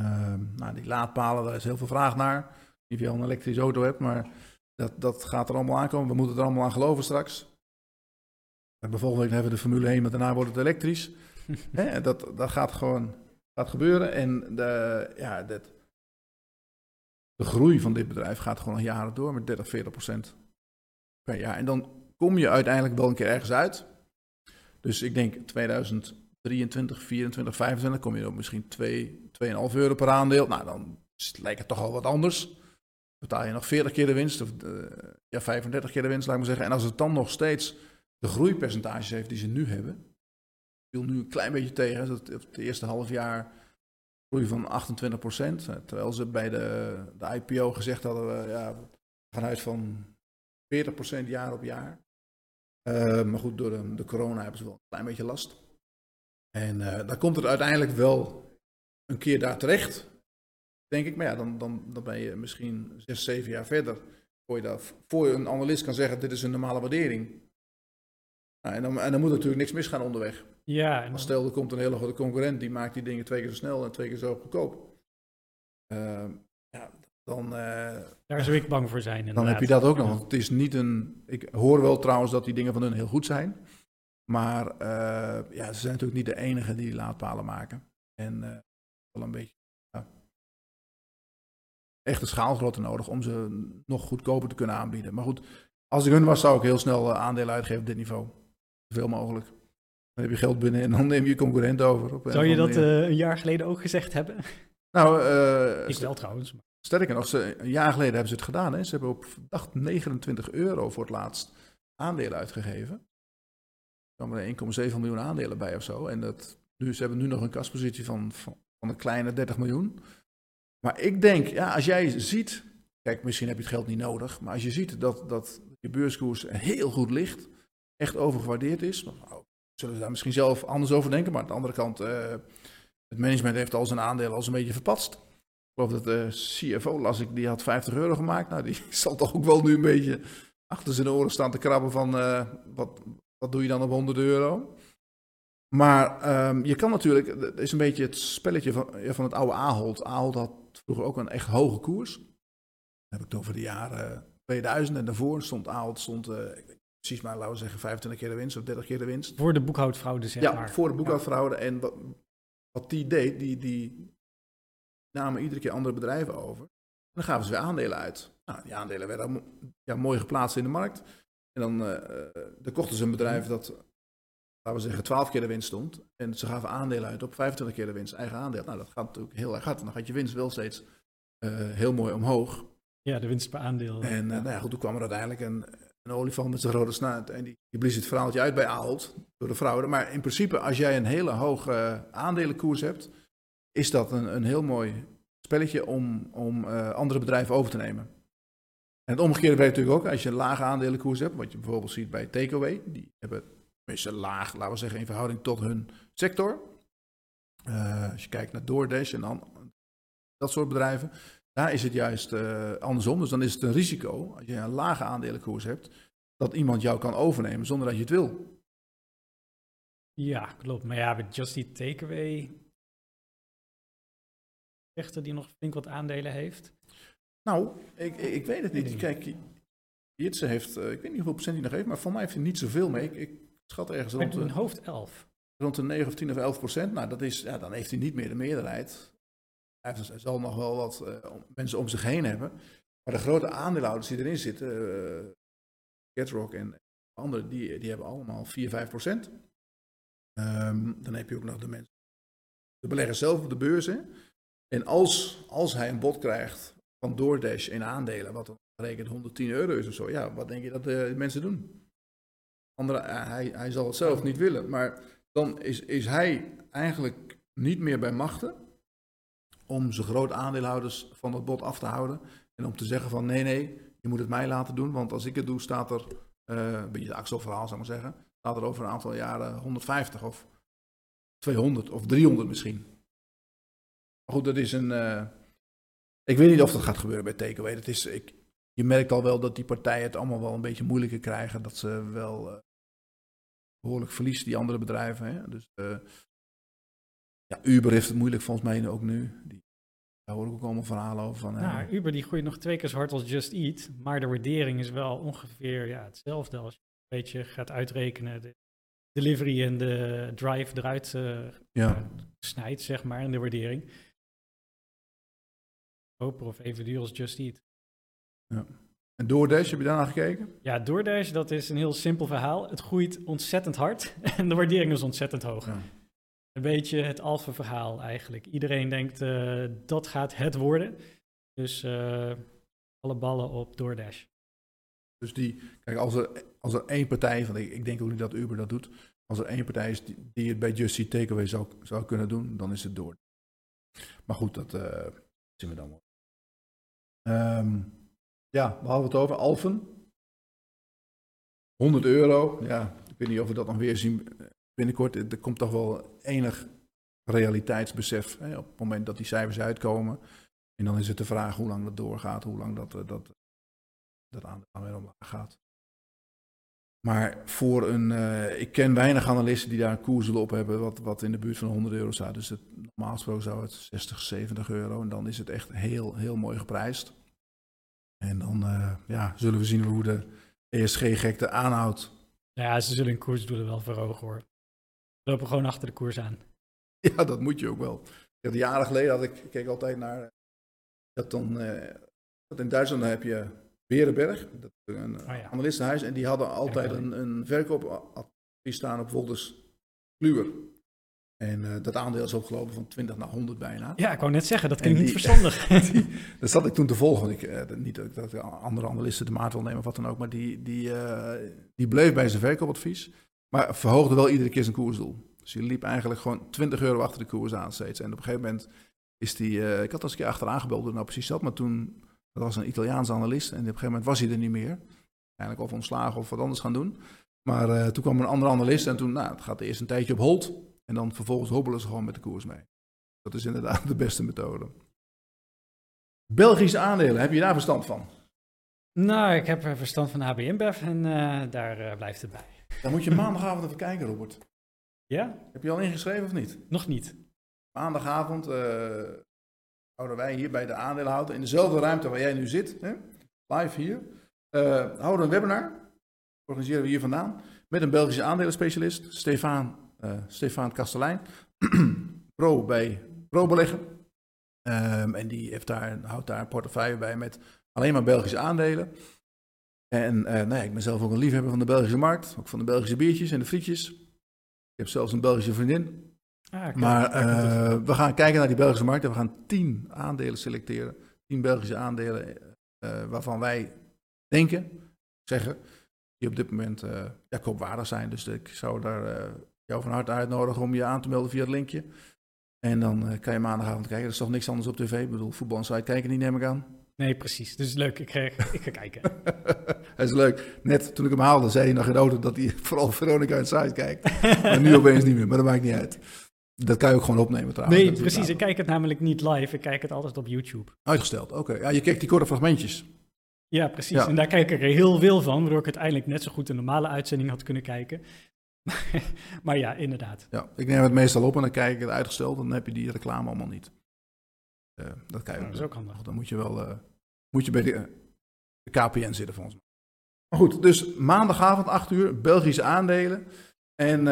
Um, nou, die laadpalen, daar is heel veel vraag naar. Of je al een elektrische auto hebt, maar dat, dat gaat er allemaal aankomen. We moeten er allemaal aan geloven straks. Bijvoorbeeld hebben we de Formule 1, maar daarna wordt het elektrisch. <laughs> dat, dat gaat gewoon gaat gebeuren. En de, ja, dat, de groei van dit bedrijf gaat gewoon al jaren door met 30, 40 procent per jaar. En dan kom je uiteindelijk wel een keer ergens uit. Dus ik denk 2023, 24, 25 kom je op misschien 2, 2,5 euro per aandeel. Nou, dan lijkt het toch al wat anders betaal je nog 40 keer de winst, of uh, ja, 35 keer de winst, laat ik maar zeggen. En als het dan nog steeds de groeipercentages heeft die ze nu hebben, viel nu een klein beetje tegen. Dat het eerste half jaar van 28 procent, eh, terwijl ze bij de, de IPO gezegd hadden, we ja, vanuit van 40 procent jaar op jaar. Uh, maar goed, door de, de, corona hebben ze wel een klein beetje last. En uh, dan komt het uiteindelijk wel een keer daar terecht denk ik. Maar ja, dan, dan, dan ben je misschien zes, zeven jaar verder. Voor je, dat, voor je een analist kan zeggen, dit is een normale waardering. Nou, en, dan, en dan moet er natuurlijk niks misgaan onderweg. Ja, en dan... Stel, er komt een hele grote concurrent, die maakt die dingen twee keer zo snel en twee keer zo goedkoop. Uh, ja, dan... Uh, Daar zou ik bang voor zijn, inderdaad. Dan heb je dat ook nog. Want het is niet een... Ik hoor wel trouwens dat die dingen van hun heel goed zijn. Maar uh, ja, ze zijn natuurlijk niet de enige die laadpalen maken. En wel een beetje echte schaalgrootte nodig om ze nog goedkoper te kunnen aanbieden. Maar goed, als ik hun was, zou ik heel snel eh, aandelen uitgeven op dit niveau. Zoveel mogelijk. Dan heb je geld binnen en dan neem je je concurrent over. Zou je dat uh, een jaar geleden ook gezegd hebben? Nou, uh, ik wel trouwens. Sterker nog, ze, een jaar geleden hebben ze het gedaan. Hè. Ze hebben op dacht 29 euro voor het laatst aandelen uitgegeven. Er kwamen er 1,7 miljoen aandelen bij of zo. En dat, nu, ze hebben nu nog een kaspositie van, van, van een kleine 30 miljoen. Maar ik denk, ja, als jij ziet, kijk, misschien heb je het geld niet nodig, maar als je ziet dat, dat je beurskoers heel goed ligt, echt overgewaardeerd is, nou, zullen ze daar misschien zelf anders over denken, maar aan de andere kant, uh, het management heeft al zijn aandelen als een beetje verpatst. Ik geloof dat de CFO, las ik, die had 50 euro gemaakt. Nou, die <laughs> zal toch ook wel nu een beetje achter zijn oren staan te krabben van, uh, wat, wat doe je dan op 100 euro? Maar um, je kan natuurlijk, het is een beetje het spelletje van, van het oude Ahold. Ahold had vroeger ook een echt hoge koers. Heb ik het over de jaren 2000 en daarvoor stond Ahold, stond, weet precies maar, laten we zeggen 25 keer de winst of 30 keer de winst. Voor de boekhoudfraude zeg ja, maar. Ja, voor de boekhoudfraude. En wat, wat die deed, die, die namen iedere keer andere bedrijven over. En dan gaven ze weer aandelen uit. Nou, die aandelen werden ja, mooi geplaatst in de markt. En dan, uh, dan kochten ze een bedrijf dat laten we zeggen, 12 keer de winst stond. En ze gaven aandelen uit op 25 keer de winst, eigen aandeel. Nou, dat gaat natuurlijk heel erg hard. Dan gaat je winst wel steeds uh, heel mooi omhoog. Ja, de winst per aandeel. En uh, nou ja, goed, toen kwam er uiteindelijk een, een olifant met zijn rode snuit. En die, die blies het verhaaltje uit bij Ahold door de fraude. Maar in principe, als jij een hele hoge aandelenkoers hebt, is dat een, een heel mooi spelletje om, om uh, andere bedrijven over te nemen. En het omgekeerde werkt natuurlijk ook als je een lage aandelenkoers hebt, wat je bijvoorbeeld ziet bij Takeaway. Die hebben meestal laag, laten we zeggen, in verhouding tot hun sector. Uh, als je kijkt naar DoorDash en dan dat soort bedrijven, daar is het juist uh, andersom. Dus dan is het een risico, als je een lage aandelenkoers hebt, dat iemand jou kan overnemen zonder dat je het wil. Ja, klopt. Maar ja, met Just Eat Takeaway, echter die nog flink wat aandelen heeft. Nou, ik, ik weet het niet. Kijk, Jitse heeft, uh, ik weet niet hoeveel procent hij nog heeft, maar van mij heeft hij niet zoveel mee. Ik, ik schat ergens rond de... hoofd 11. Rond de 9 of 10 of 11 procent. Nou, dat is, ja, dan heeft hij niet meer de meerderheid. Hij, zal nog wel wat uh, mensen om zich heen hebben. Maar de grote aandeelhouders die erin zitten, uh, Getrock en anderen, die, die hebben allemaal 4, 5 procent. Um, dan heb je ook nog de mensen, de beleggers zelf op de beurs. Hè? En als, als hij een bod krijgt van DoorDash in aandelen, wat dan rekent 110 euro is of zo, ja, wat denk je dat de mensen doen? Andere, eh, hij, hij zal het zelf niet willen, maar dan is, is hij eigenlijk niet meer bij machten om zijn groot aandeelhouders van het bod af te houden en om te zeggen van nee, nee, je moet het mij laten doen, want als ik het doe staat er, uh, een beetje het Axel-verhaal zou ik maar zeggen, staat er over een aantal jaren 150 of 200 of 300 misschien. Maar goed, dat is een, uh, ik weet niet of dat gaat gebeuren bij Takeaway. Dat is, ik, je merkt al wel dat die partijen het allemaal wel een beetje moeilijker krijgen. Dat ze wel uh, behoorlijk verliezen, die andere bedrijven. Hè? Dus ja, Uber heeft het moeilijk volgens mij ook nu. Die, daar hoor ik ook allemaal verhalen over. Van, nou, Uber die groeit nog twee keer zo hard als Just Eat. Maar de waardering is wel ongeveer ja, hetzelfde als je een beetje gaat uitrekenen. De delivery en de drive eruit uh, ja. snijdt, zeg maar, in de waardering koper of even duur als Just Eat. Ja. En DoorDash, heb je daarna gekeken? Ja, DoorDash, dat is een heel simpel verhaal. Het groeit ontzettend hard <laughs> en de waardering is ontzettend hoog. Ja. Een beetje het alfa verhaal eigenlijk. Iedereen denkt uh, dat gaat het worden. Dus uh, alle ballen op DoorDash. Dus die, kijk, als er, als er één partij, van ik, denk ook niet dat Uber dat doet, als er één partij is die, het bij Just Eat Takeaway zou, zou kunnen doen, dan is het Door. Maar goed, dat uh, zien we dan wel. Um, ja, we hadden het over Alphen. 100 euro. Ja, ik weet niet of we dat nog weer zien binnenkort. Er komt toch wel enig realiteitsbesef hè, op het moment dat die cijfers uitkomen. En dan is het de vraag hoe lang dat doorgaat, hoe lang dat, eh, dat, dat aan weer omlaag gaat. Maar voor een, uh, ik ken weinig analisten die daar een koers op hebben wat, wat in de buurt van 100 euro staat. Dus het, normaal gesproken zou het 60, 70 euro en dan is het echt heel, heel mooi geprijsd. En dan ja, zullen we zien hoe de ESG-gekte aanhoudt. Ja, ze zullen hun koersdoelen wel verhogen hoor. We lopen gewoon achter de koers aan. <laughs> Ja, dat moet je ook wel. Ja, jaren geleden had ik, ik keek altijd naar, dat dan, uh, in Duitsland heb je Berenberg, dat een oh, ja. analistenhuis, en die hadden altijd een, een verkoopadvies staan op Wolters Kluwer. En uh, dat aandeel is opgelopen van 20 naar 100 bijna. Ja, ik wou net zeggen, dat klinkt niet verstandig. <laughs> die, dat zat ik toen te volgen. Ik, uh, niet dat ik andere analisten de maat wil nemen of wat dan ook, maar die, die, uh, die bleef bij zijn verkoopadvies. Maar verhoogde wel iedere keer zijn koersdoel. Dus die liep eigenlijk gewoon 20 euro achter de koers aan steeds. En op een gegeven moment is die, ik had als een keer achteraan gebeld hoe nou precies zat, maar toen dat was een Italiaanse analist en op een gegeven moment was hij er niet meer. Eigenlijk of ontslagen of wat anders gaan doen. Maar uh, toen kwam een andere analist en toen, nou, het gaat eerst een tijdje op hold. En dan vervolgens hobbelen ze gewoon met de koers mee. Dat is inderdaad de beste methode. Belgische aandelen, heb je daar verstand van? Nou, ik heb verstand van ABN InBev en uh, daar blijft het bij. Dan moet je maandagavond even kijken, Robert. Ja? Heb je al ingeschreven of niet? Nog niet. Maandagavond houden wij hier bij de aandeelhouder in dezelfde ruimte waar jij nu zit, hè, live hier, uh, houden een webinar, organiseren we hier vandaan, met een Belgische aandelenspecialist, Stefan, uh, Stefan Kastelein, <clears throat> pro bij Pro Beleggen. Um, en die heeft daar, houdt daar een portefeuille bij met alleen maar Belgische aandelen. En uh, nou ja, ik ben zelf ook een liefhebber van de Belgische markt, ook van de Belgische biertjes en de frietjes. Ik heb zelfs een Belgische vriendin, Ah, maar uh, we gaan kijken naar die Belgische markt en we gaan tien aandelen selecteren. Tien Belgische aandelen uh, waarvan wij denken, zeggen, die op dit moment ja, koopwaardig zijn. Dus ik zou daar jou van harte uitnodigen om je aan te melden via het linkje. En dan kan je maandagavond kijken. Er is toch niks anders op tv? Ik bedoel, voetbal en kijken niet, neem ik aan. Nee, precies. Dus leuk. Ik, ik ga kijken. <laughs> dat is leuk. Net toen ik hem haalde, zei hij nog in auto dat hij <laughs> vooral Veronica en site kijkt. maar nu opeens niet meer, maar dat maakt niet uit. Dat kan je ook gewoon opnemen trouwens. Nee, precies. Ik kijk het namelijk niet live. Ik kijk het altijd op YouTube. Uitgesteld, oké. Ja, je kijkt die korte fragmentjes. Ja, precies. En daar kijk ik er heel veel van, waardoor ik het uiteindelijk net zo goed een normale uitzending had kunnen kijken. <laughs> maar ja, inderdaad. Ja, ik neem het meestal op en dan kijk ik het uitgesteld. Dan heb je die reclame allemaal niet. Uh, dat kan je nou, dat is ook handig. Dan moet je wel uh, moet je bij de, de, KPN zitten volgens mij. Maar goed, dus maandagavond 8 uur, Belgische aandelen. En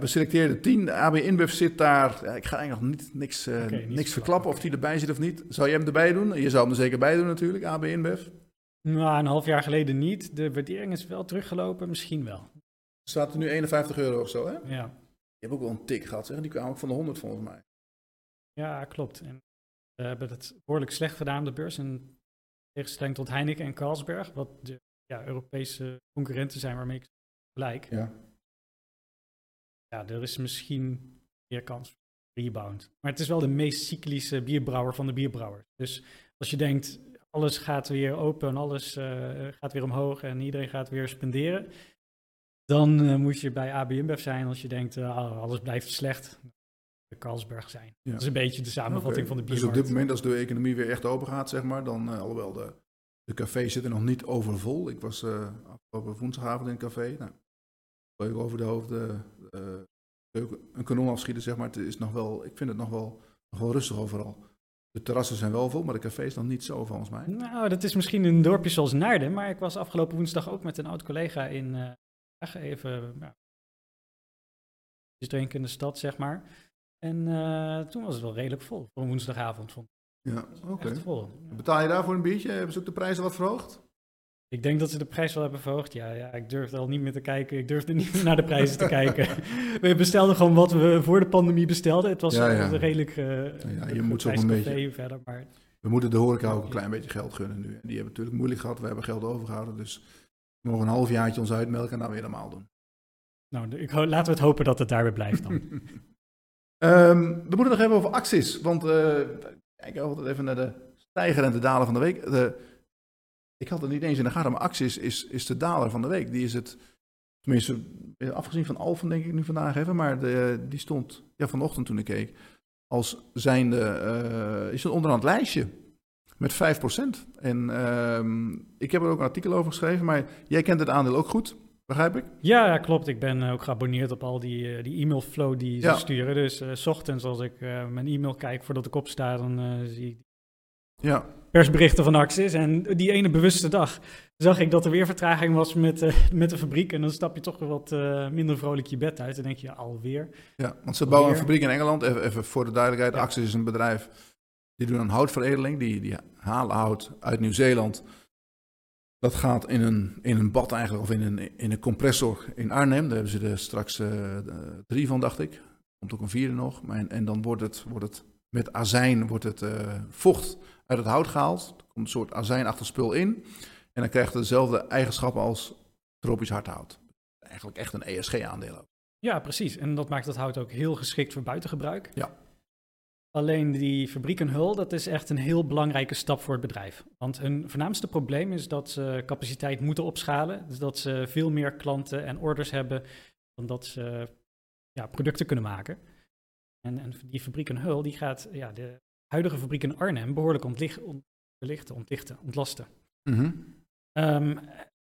we selecteerden 10. AB InBev zit daar. Ja, ik ga eigenlijk nog niet, niks, okay, niks, verklappen of die erbij zit of niet. Zou je hem erbij doen? Je zou hem er zeker bij doen natuurlijk, AB InBev. Nou, een half jaar geleden niet. De waardering is wel teruggelopen, misschien wel. Staat er nu 51 euro of zo, hè? Ja. Je hebt ook wel een tik gehad, zeg. Die kwam ook van de 100 volgens mij. Ja, klopt. En we hebben het behoorlijk slecht gedaan, de beurs. In tegenstelling tot Heineken en Carlsberg, wat de ja, Europese concurrenten zijn waarmee ik gelijk. Ja. Ja, er is misschien meer kans voor rebound. Maar het is wel de meest cyclische bierbrouwer van de bierbrouwers. Dus als je denkt, alles gaat weer open en alles uh, gaat weer omhoog en iedereen gaat weer spenderen. Dan uh, moet je bij ABMBF zijn als je denkt, uh, alles blijft slecht. De Carlsberg zijn. Ja. Dat is een beetje de samenvatting okay. van de biermarkt. Dus op dit moment, als de economie weer echt open gaat, zeg maar, dan, alhoewel de, de cafés zitten nog niet overvol. Ik was afgelopen woensdagavond in een café. Nou, leuk over de hoofd een kanon afschieten, zeg maar. Het is nog wel, ik vind het nog wel, nog wel rustig overal. De terrassen zijn wel vol, maar de cafés dan niet zo, volgens mij. Nou, dat is misschien een dorpje zoals Naarden, maar ik was afgelopen woensdag ook met een oud collega in uh, even ja, drinken in de stad, zeg maar. En uh, toen was het wel redelijk vol voor een woensdagavond. Vond Ja, oké. Okay. Betaal je daarvoor een biertje? Hebben ze ook de prijzen wat verhoogd? Ik denk dat ze de prijs wel hebben verhoogd. Ja, ja, ik durfde al niet meer te kijken. Ik durfde niet meer <laughs> naar de prijzen te kijken. <laughs> We bestelden gewoon wat we voor de pandemie bestelden. Het was ja, ja. redelijk. Uh, ja, je moet zo een beetje. Verder, maar... We moeten de horeca ook een klein beetje geld gunnen nu. En die hebben natuurlijk moeilijk gehad. We hebben geld overgehouden. Dus mogen een half jaartje ons uitmelken en dan weer normaal doen. Nou, ik laten we het hopen dat het daarbij blijft dan. <laughs> um, we moeten nog even over acties. Want uh, kijk altijd even naar de stijger en de dalen van de week. De, ik had het niet eens in de gaten, maar Axis is, is de daler van de week. Die is het, tenminste, afgezien van Alphen denk ik nu vandaag even, maar de, die stond ja, vanochtend toen ik keek, als zijnde, uh, is het onderaan het lijstje. Met 5%. En uh, ik heb er ook een artikel over geschreven, maar jij kent het aandeel ook goed, begrijp ik? Ja, ja klopt. Ik ben ook geabonneerd op al die, uh, die e-mailflow die ze sturen. Dus uh, s ochtends als ik mijn e-mail kijk voordat ik opsta, dan zie ik ja persberichten van Axis. En die ene bewuste dag zag ik dat er weer vertraging was met, uh, met de fabriek. En dan stap je toch weer wat uh, minder vrolijk je bed uit. En denk je, alweer. Ja, want ze bouwen een fabriek in Engeland. Even, even voor de duidelijkheid, ja. Axis is een bedrijf die doen een houtveredeling. Die, die halen hout uit Nieuw-Zeeland. Dat gaat in een, in een bad eigenlijk, of in een, in een compressor in Arnhem. Daar hebben ze er straks uh, drie van, dacht ik. Komt ook een vierde nog. Maar en, en dan wordt het, wordt het met azijn wordt het vocht uit het hout gehaald. Er komt een soort azijnachtig spul in. En dan krijgt het dezelfde eigenschappen als tropisch hardhout. Eigenlijk echt een ESG-aandeel. Ja, precies. En dat maakt het hout ook heel geschikt voor buitengebruik. Ja. Alleen die fabriek en hul, dat is echt een heel belangrijke stap voor het bedrijf. Want hun voornaamste probleem is dat ze capaciteit moeten opschalen. Dus dat ze veel meer klanten en orders hebben dan dat ze ja, producten kunnen maken. En, en die fabriek en hul, die gaat ja, de huidige fabriek in Arnhem behoorlijk ontlichten, ontlichten, ontlasten. Mhm. Ehm,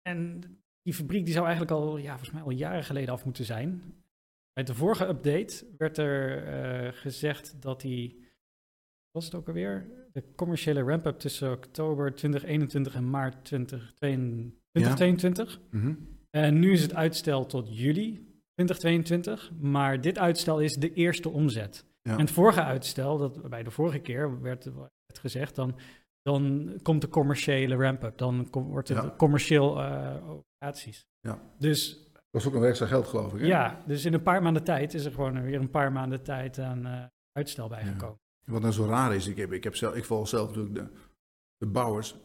en die fabriek die zou eigenlijk al, ja, volgens mij al jaren geleden af moeten zijn. Bij de vorige update werd er uh, gezegd dat die, was het ook alweer? De commerciële ramp-up tussen oktober 2021 en maart 2022. Ja. Mhm. En nu is het uitstel tot juli 2022, maar dit uitstel is de eerste omzet. En het vorige uitstel, dat, bij de vorige keer werd, werd gezegd, dan, dan komt de commerciële ramp-up. Dan wordt het commercieel uh, operaties. Ja. Dus was ook een extra geld, geloof ik. Hè? Ja, dus in een paar maanden tijd is er gewoon weer een paar maanden tijd aan uh, uitstel bijgekomen. Ja. Wat nou zo raar is, ik, heb, ik, heb zelf, ik volg zelf natuurlijk de, de bouwers,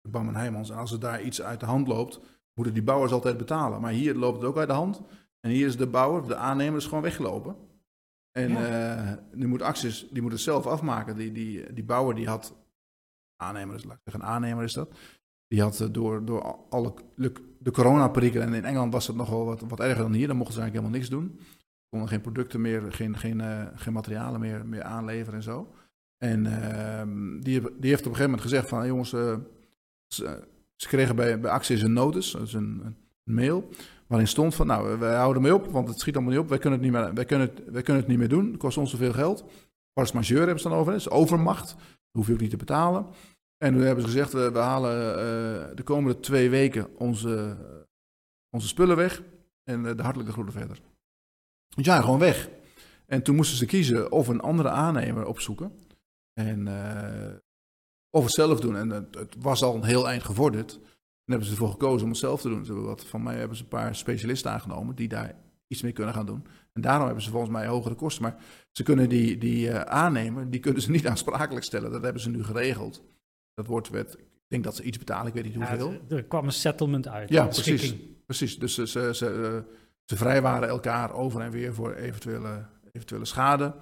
de Bam en Heijmans. En als er daar iets uit de hand loopt, moeten die bouwers altijd betalen. Maar hier loopt het ook uit de hand. En hier is de bouwer, de aannemer, is gewoon weggelopen. En Ja. eh, nu moet Axis, die moet het zelf afmaken. Die, die, die bouwer die had, aannemer is, laat ik zeggen, een aannemer is dat. Die had eh, door, door al- alle de, coronaperikelen, en in Engeland was het nogal wat, wat erger dan hier, dan mochten ze eigenlijk helemaal niks doen. Konden geen producten meer, geen, geen, eh, geen materialen meer, meer aanleveren en zo. En ehm, die, die heeft op een gegeven moment gezegd van, jongens, eh, ze, ze kregen bij, bij Axis een notice, een, een mail, waarin stond van, nou, wij houden mee op, want het schiet allemaal niet op, wij kunnen het niet meer, wij kunnen het, wij kunnen het niet meer doen, het kost ons zoveel geld. Force majeure hebben ze dan over, is overmacht, dat hoef je ook niet te betalen. En toen hebben ze gezegd, we, halen eh, de komende twee weken onze, onze spullen weg en eh, de hartelijke groeten verder. Dus ja, gewoon weg. En toen moesten ze kiezen of een andere aannemer opzoeken. En eh, of het zelf doen. En het, was al een heel eind gevorderd. En hebben ze ervoor gekozen om het zelf te doen. Ze wat, van mij hebben ze een paar specialisten aangenomen die daar iets mee kunnen gaan doen. En daarom hebben ze volgens mij hogere kosten. Maar ze kunnen die, die aannemer, die kunnen ze niet aansprakelijk stellen. Dat hebben ze nu geregeld. Dat wordt, werd, ik denk dat ze iets betalen, ik weet niet Ja, hoeveel. het- er kwam een settlement uit. Ja, precies. schikking. Precies, dus ze, ze, ze, eh, ze vrijwaren elkaar over en weer voor eventuele, eventuele schade.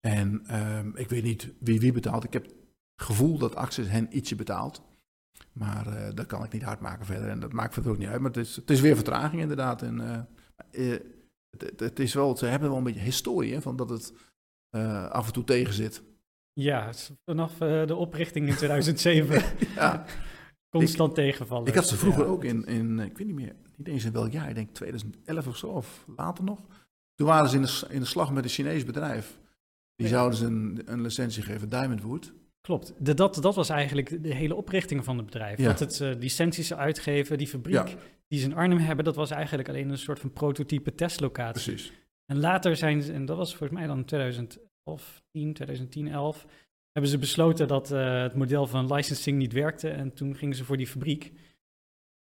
En ehm, ik weet niet wie wie betaalt. Ik heb het gevoel dat Axis hen ietsje betaalt. Maar eh, dat kan ik niet hard maken verder. En dat maakt verder ook niet uit. Maar het is, het is weer vertraging inderdaad. En, eh, het, het, is wel, ze hebben wel een beetje historie hè, van dat het af en toe tegen zit. Ja, vanaf eh, de oprichting in 2007 <laughs> Ja, constant tegenvallen. ik had ze vroeger Ja. ook in, in, ik weet niet meer, niet eens in welk jaar, ik denk 2011 of zo, of later nog. Toen waren ze in de, in de slag met een Chinees bedrijf. Die Ja. zouden ze een, een licentie geven, Diamondwood. Klopt. De, dat, dat was eigenlijk de hele oprichting van het bedrijf. Ja. Dat het eh, licenties uitgeven, die fabriek Ja. die ze in Arnhem hebben, dat was eigenlijk alleen een soort van prototype testlocatie. Precies. En later zijn ze, en dat was volgens mij dan 2011, 10, 2010, 11, hebben ze besloten dat eh, het model van licensing niet werkte. En toen gingen ze voor die fabriek.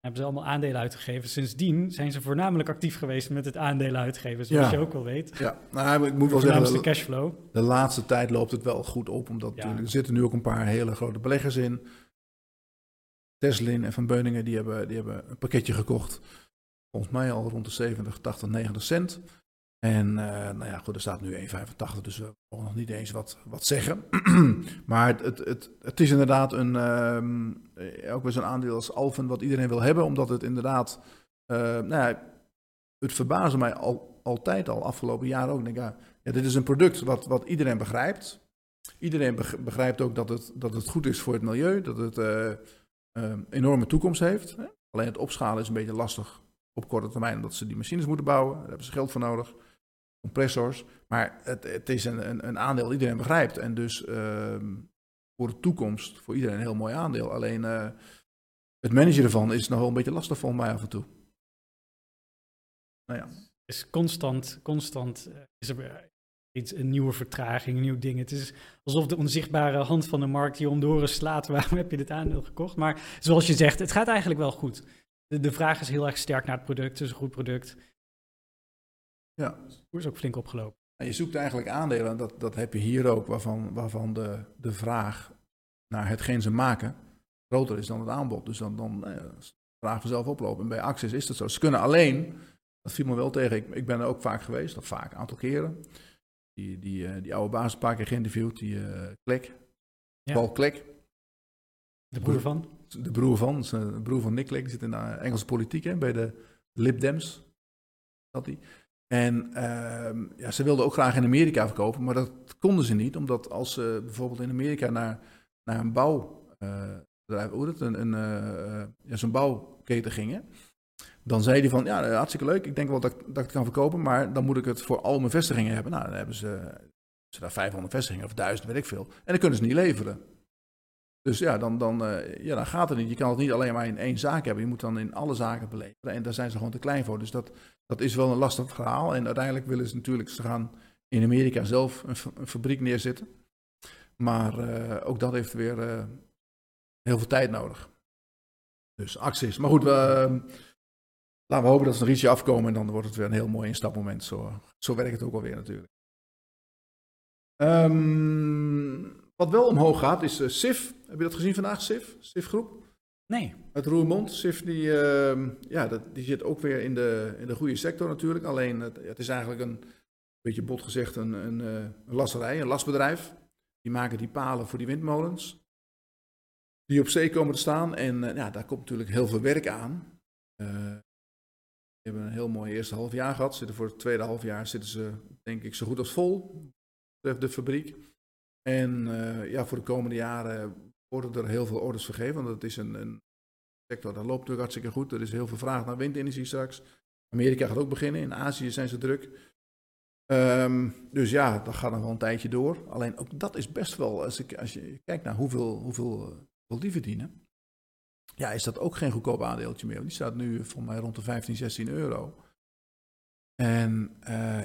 Hebben ze allemaal aandelen uitgegeven. Sindsdien zijn ze voornamelijk actief geweest met het aandelen uitgeven, zoals Ja. je ook wel weet. Ja, nou, ik moet wel zeggen, de, cashflow. de laatste tijd loopt het wel goed op. Omdat Ja. er zitten nu ook een paar hele grote beleggers in. Teslin en Van Beuningen, die hebben, die hebben een pakketje gekocht. Volgens mij al rond de 70, 80, 90 cent. En eh, nou ja, goed, er staat nu 1,85, dus we mogen nog niet eens wat, wat zeggen. <clears throat> maar het, het, het, het is inderdaad een, ehm, eh, ook weer zo'n aandeel als Alphen wat iedereen wil hebben, omdat het inderdaad, eh, nou ja, het verbaasde mij al, altijd al, afgelopen jaar ook. Ik denk, ja, ja, dit is een product wat, wat iedereen begrijpt. Iedereen beg- begrijpt ook dat het, dat het goed is voor het milieu, dat het eh, enorme toekomst heeft. Alleen het opschalen is een beetje lastig op korte termijn, omdat ze die machines moeten bouwen. Daar hebben ze geld voor nodig, compressors. Maar het, het is een, een, een aandeel dat iedereen begrijpt. En dus ehm, voor de toekomst, voor iedereen een heel mooi aandeel. Alleen eh, het managen ervan is nog wel een beetje lastig volgens mij af en toe. Nou ja. is constant, constant eh, is er weer iets, een nieuwe vertraging, een nieuw ding. Het is alsof de onzichtbare hand van de markt je om de slaat. <laughs> Waarom heb je dit aandeel gekocht? Maar zoals je zegt, het gaat eigenlijk wel goed. De, de vraag is heel erg sterk naar het product. Het is een goed product. Ja. De koers is ook flink opgelopen. En je zoekt eigenlijk aandelen, en dat, dat heb je hier ook, waarvan, waarvan de, de vraag naar hetgeen ze maken groter is dan het aanbod. Dus dan, dan eh, vraag vanzelf oplopen. En bij Access is dat zo. Ze kunnen alleen, dat viel me wel tegen, ik, ik ben er ook vaak geweest, of vaak, een aantal keren. Die, die, eh, die oude baas een paar keer geïnterviewd, die eh Klek, Ja. Paul Klek, De broer van. De broer van, eh, de broer van Nick Clegg, zit in de Engelse politiek, hè, bij de Lib Dems. Hij. En ehm, ja, ze wilden ook graag in Amerika verkopen, maar dat konden ze niet, omdat als ze bijvoorbeeld in Amerika naar, naar een bouwbedrijf, het, een, een, eh, eh, ja, zo'n bouwketen gingen, dan zei hij van, ja, eh, hartstikke leuk, ik denk wel dat, dat ik het kan verkopen, maar dan moet ik het voor al mijn vestigingen hebben. Nou, dan hebben ze, ze daar 500 vestigingen of 1000, weet ik veel. En dan kunnen ze niet leveren. Dus ja, dan, dan, eh, ja, dan gaat het niet. Je kan het niet alleen maar in één zaak hebben. Je moet dan in alle zaken beleveren. En daar zijn ze gewoon te klein voor. Dus dat, dat is wel een lastig verhaal. En uiteindelijk willen ze natuurlijk, ze gaan in Amerika zelf een, fa- een fabriek neerzetten. Maar eh, ook dat heeft weer eh, heel veel tijd nodig. Dus acties. Maar goed, we, eh, laten we hopen dat ze er ietsje afkomen. En dan wordt het weer een heel mooi instapmoment. Zo, zo werkt het ook alweer natuurlijk. Ehm, wat wel omhoog gaat is eh, SIF. Heb je dat gezien vandaag, SIF? SIF groep? Nee. Het Roermond, SIF, die, ehm, ja, dat, die zit ook weer in de, in de goede sector natuurlijk. Alleen, het, het is eigenlijk een, beetje bot gezegd, een, een, eh, een lasserij, een lasbedrijf. Die maken die palen voor die windmolens. Die op zee komen te staan. En eh, ja, daar komt natuurlijk heel veel werk aan. Uh, we hebben een heel mooi eerste half jaar gehad. Zitten voor het tweede half jaar zitten ze, denk ik, zo goed als vol. De fabriek. En ja, voor de komende jaren worden er heel veel orders vergeven. Want het is een, een sector, dat loopt natuurlijk hartstikke goed. Er is heel veel vraag naar windenergie straks. Amerika gaat ook beginnen. In Azië zijn ze druk. Um, dus ja, dat gaat nog wel een tijdje door. Alleen ook dat is best wel, als, ik, als je kijkt naar hoeveel, hoeveel, hoeveel die verdienen, ja, is dat ook geen goedkoop aandeeltje meer. Die staat nu voor mij rond de 15, 16 euro. En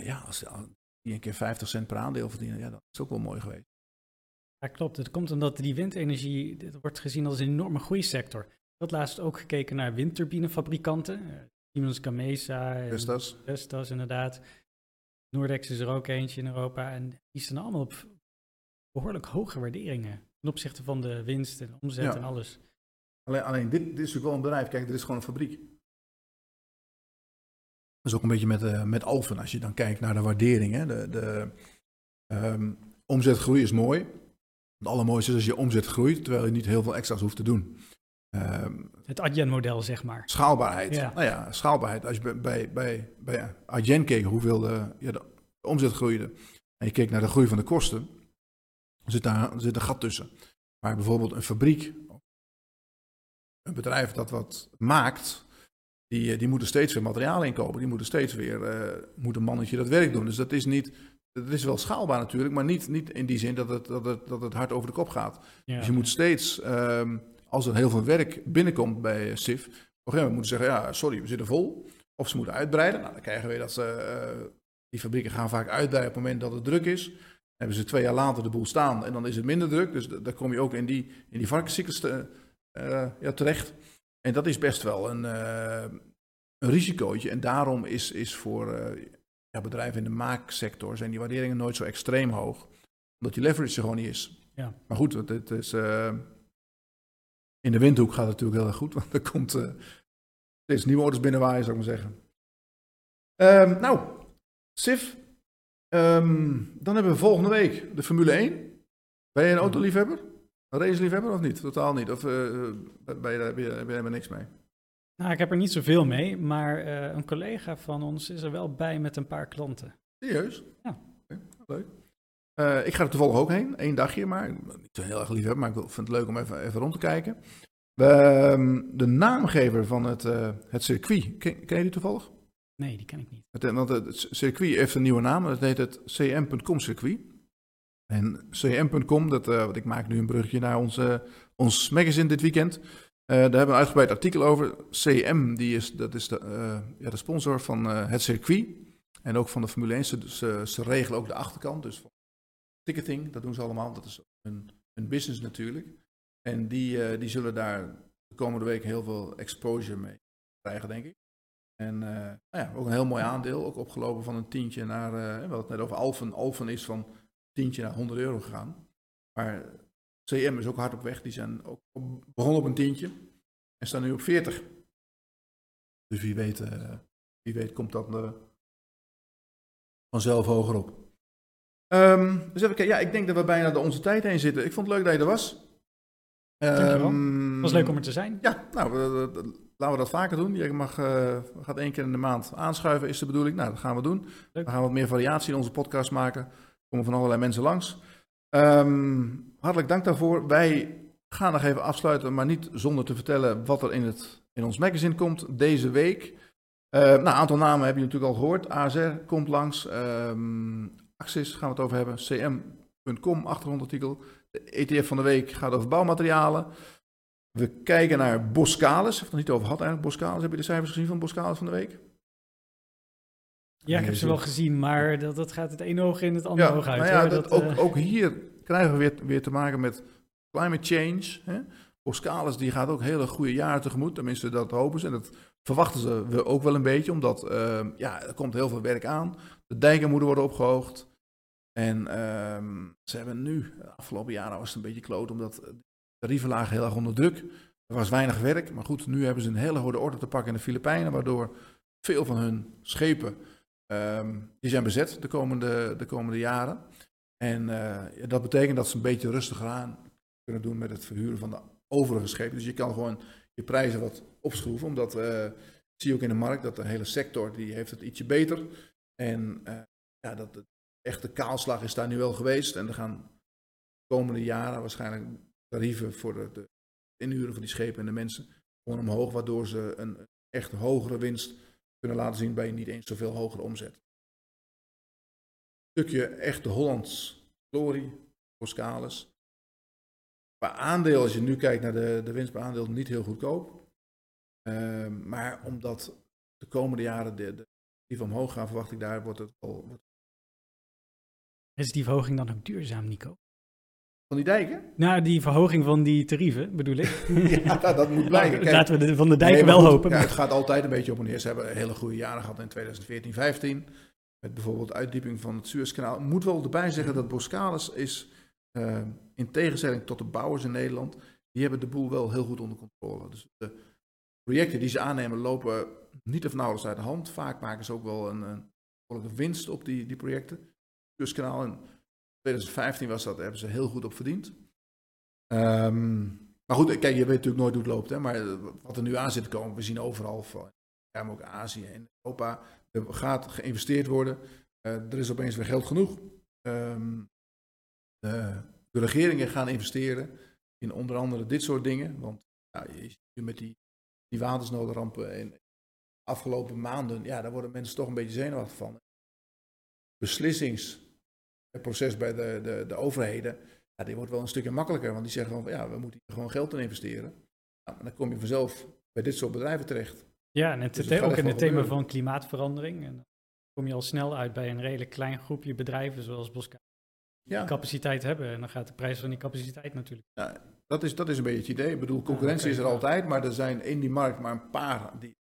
ja, als die een keer 50 cent per aandeel verdienen, ja, dat is ook wel mooi geweest. Ja, klopt. Het komt omdat die windenergie dit wordt gezien als een enorme groeisector. Ik had laatst ook gekeken naar windturbinefabrikanten. Uh, Siemens Gamesa. Vestas. Vestas, inderdaad. Noordex is er ook eentje in Europa. En die staan allemaal op behoorlijk hoge waarderingen. Ten opzichte van de winst en omzet en alles. Alleen, alleen dit, dit, is natuurlijk wel een bedrijf. Kijk, dit is gewoon een fabriek. Dat is ook een beetje met, uh, met Alphen. Als je dan kijkt naar de waardering. Hè. De, de um, omzetgroei is mooi. Het allermooiste is als je omzet groeit, terwijl je niet heel veel extra's hoeft te doen. Um, het Adyen-model, zeg maar. Schaalbaarheid. Ja. Nou ja, schaalbaarheid. Als je bij, bij, bij Adyen keek hoeveel de, ja, de omzet groeide en je keek naar de groei van de kosten, zit daar zit een gat tussen. Maar bijvoorbeeld een fabriek, een bedrijf dat wat maakt, die, die moeten steeds weer materiaal inkopen. Die moeten steeds weer, uh, moet een mannetje dat werk doen. Dus dat is niet, dat is wel schaalbaar natuurlijk, maar niet, niet in die zin dat het, dat, het, dat het hard over de kop gaat. Ja. Dus je moet steeds, um, als er heel veel werk binnenkomt bij SIF, op een gegeven moment moeten zeggen, ja, sorry, we zitten vol. Of ze moeten uitbreiden. Nou, dan krijgen we dat ze, uh, die fabrieken gaan vaak uitbreiden op het moment dat het druk is. Dan hebben ze twee jaar later de boel staan en dan is het minder druk. Dus dan kom je ook in die, in die varkensziektes uh, ja, terecht. En dat is best wel een, een risicootje. En daarom is, is voor ja, bedrijven in de maaksector zijn die waarderingen nooit zo extreem hoog. Omdat die leverage er gewoon niet is. Ja. Maar goed, het, is, uh, in de windhoek gaat het natuurlijk heel erg goed. <laughs> Want er komt uh, steeds nieuwe orders binnenwaaien, zou ik maar zeggen. Um, nou, SIF. Um, dan hebben we volgende week de Formule 1. Ben je een autoliefhebber? Een raceliefhebber of niet? Totaal niet. Of uh, ben je, heb, je, helemaal niks mee? Nou, ik heb er niet zoveel mee, maar uh, een collega van ons is er wel bij met een paar klanten. Serieus? Ja. Okay, leuk. Uh, ik ga er toevallig ook heen, één dagje, maar niet zo heel erg lief hebben, maar ik vind het leuk om even, even rond te kijken. We, uh, de naamgever van het, uh, het circuit, ken, ken, je die toevallig? Nee, die ken ik niet. Het, want het circuit heeft een nieuwe naam, dat heet het cm.com circuit. En cm.com, dat, wat ik maak nu een brugje naar onze, ons magazine dit weekend. Uh, daar hebben we een uitgebreid artikel over. CM, die is, dat is de, uh, ja, de sponsor van uh, het circuit. En ook van de Formule 1. Ze, ze, regelen ook de achterkant. Dus ticketing, dat doen ze allemaal. Dat is een business natuurlijk. En die, die zullen daar de komende week heel veel exposure mee krijgen, denk ik. En nou ja, ook een heel mooi aandeel. Ook opgelopen van een tientje naar, we hadden het net over Alphen. Alphen is van tientje naar 100 euro gegaan. Maar CM is ook hard op weg. Die zijn ook begonnen op een tientje en staan nu op 40. Dus wie weet, uh, wie weet komt dat uh, vanzelf hoger op. Um, dus even kijken. Ja, ik denk dat we bijna de onze tijd heen zitten. Ik vond het leuk dat je er was. Um, Het was leuk om er te zijn. Ja, nou, laten we dat vaker doen. Je mag, uh, gaat één keer in de maand aanschuiven, is de bedoeling. Nou, dat gaan we doen. Leuk. We gaan wat meer variatie in onze podcast maken. Er komen van allerlei mensen langs. Um, hartelijk dank daarvoor. Wij gaan nog even afsluiten, maar niet zonder te vertellen wat er in, het, in ons magazine komt deze week. Uh, nou, een aantal namen heb je natuurlijk al gehoord. ASR komt langs. Um, Axis gaan we het over hebben. CM.com, achtergrondartikel. De ETF van de week gaat over bouwmaterialen. We kijken naar Boskalis. Heb het nog niet over gehad eigenlijk. Boskalis, heb je de cijfers gezien van Boskalis van de week? Ja, ik heb ze wel gezien, maar dat, dat gaat het ene oog in het andere ja, oog uit. Nou ja, dat, dat, ook, uh... ook, hier krijgen we weer, weer te maken met climate change. Hè? Die gaat ook hele goede jaren tegemoet, tenminste dat hopen ze. En dat verwachten ze we ook wel een beetje, omdat uh, ja, er komt heel veel werk aan. De dijken moeten worden opgehoogd. En uh, ze hebben nu, de afgelopen jaren was het een beetje kloot, omdat de tarieven lagen heel erg onder druk. Er was weinig werk, maar goed, nu hebben ze een hele goede orde te pakken in de Filipijnen, waardoor veel van hun schepen, ehm, die zijn bezet de komende, de komende jaren. En uh, dat betekent dat ze een beetje rustiger aan kunnen doen met het verhuren van de overige schepen. Dus je kan gewoon je prijzen wat opschroeven, omdat uh, zie je ook in de markt dat de hele sector die heeft het ietsje beter. En uh, ja, dat de echte kaalslag is daar nu wel geweest. En er gaan de komende jaren waarschijnlijk tarieven voor de, de inhuren van die schepen en de mensen gewoon omhoog, waardoor ze een echt hogere winst kunnen laten zien bij niet eens zoveel hogere omzet. Een stukje echte Hollands glorie, Boskalis. Qua aandeel, als je nu kijkt naar de, de winst per aandeel, niet heel goedkoop. Uh, maar omdat de komende jaren de, de, omhoog gaan, verwacht ik daar wordt het al. Is die verhoging dan ook duurzaam, Nico? Van die dijken? Nou, die verhoging van die tarieven bedoel ik. <laughs> ja, dat moet blijken. Kijk, Laten we de, van de dijken nee, wel hopen. Ja, het gaat altijd een beetje op en neer. Ze hebben hele goede jaren gehad in 2014, 15. Met bijvoorbeeld uitdieping van het Suezkanaal. Ik moet wel erbij zeggen dat Boskalis is, uh, in tegenstelling tot de bouwers in Nederland, die hebben de boel wel heel goed onder controle. Dus de projecten die ze aannemen lopen niet of nauwelijks uit de hand. Vaak maken ze ook wel een, een winst op die, die projecten. Suezkanaal in 2015 was dat, daar hebben ze heel goed op verdiend. Um, maar goed, kijk, je weet natuurlijk nooit hoe het loopt. Hè, maar wat er nu aan zit te komen, we zien overal, ja, maar ook Azië en Europa, er gaat geïnvesteerd worden. Uh, er is opeens weer geld genoeg. Um, de, de, regeringen gaan investeren in onder andere dit soort dingen. Want ja, je ziet met die, die watersnoodrampen in de afgelopen maanden, ja, daar worden mensen toch een beetje zenuwachtig van. Beslissingsproces bij de, de, de overheden, ja, die wordt wel een stukje makkelijker. Want die zeggen van, ja, we moeten hier gewoon geld in investeren. Nou, dan kom je vanzelf bij dit soort bedrijven terecht. Ja, en het, dus het ook in het thema van klimaatverandering. En dan kom je al snel uit bij een redelijk klein groepje bedrijven zoals Bosca. Die ja. capaciteit hebben. En dan gaat de prijs van die capaciteit natuurlijk. Ja, dat is, dat is een beetje het idee. Ik bedoel, concurrentie ah, okay, is er altijd, maar er zijn in die markt maar een paar die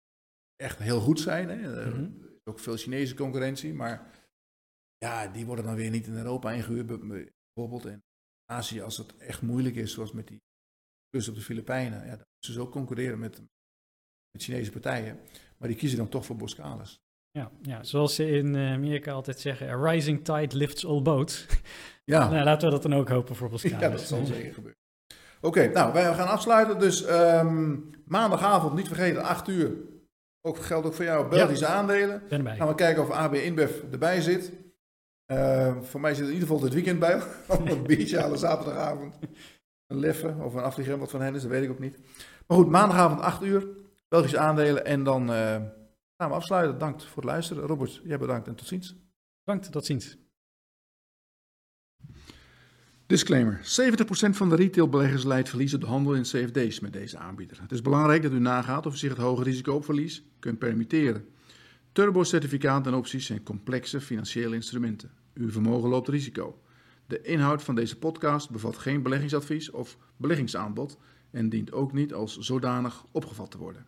echt heel goed zijn. Hè. Er mm -hmm. is ook veel Chinese concurrentie, maar ja, die worden dan weer niet in Europa ingehuurd. Bijvoorbeeld in Azië, als het echt moeilijk is, zoals met die plus op de Filipijnen. Ja, dan moeten ze ook concurreren met, met Chinese partijen. Maar die kiezen dan toch voor Boskalis. Ja, ja, zoals ze in eh, Amerika altijd zeggen, a rising tide lifts all boats. <laughs> Ja. nou, laten we dat dan ook hopen voor Boskalis. Ja, dat zal zeker gebeuren. Oké, okay, nou, wij gaan afsluiten. Dus um, maandagavond, niet vergeten, 8 uur. Ook geldt ook voor jou, Belgische ja, aandelen. Ben erbij. Gaan we kijken of AB InBev erbij zit. Uh, voor mij zit er in ieder geval dit weekend bij. <laughs> een biertje <laughs> halen zaterdagavond. Een leffe of een afvlieger, wat van hen is, dat weet ik ook niet. Maar goed, maandagavond 8 uur. Belgische aandelen. En dan uh, gaan we afsluiten. Dank voor het luisteren. Robert, jij bedankt en tot ziens. Bedankt, tot ziens. Disclaimer. 70% van de retailbeleggers leidt verlies op de handel in CFD's met deze aanbieder. Het is belangrijk dat u nagaat of u zich het hoge risico op verlies kunt permitteren. Turbo-certificaten en opties zijn complexe financiële instrumenten. Uw vermogen loopt risico. De inhoud van deze podcast bevat geen beleggingsadvies of beleggingsaanbod en dient ook niet als zodanig opgevat te worden.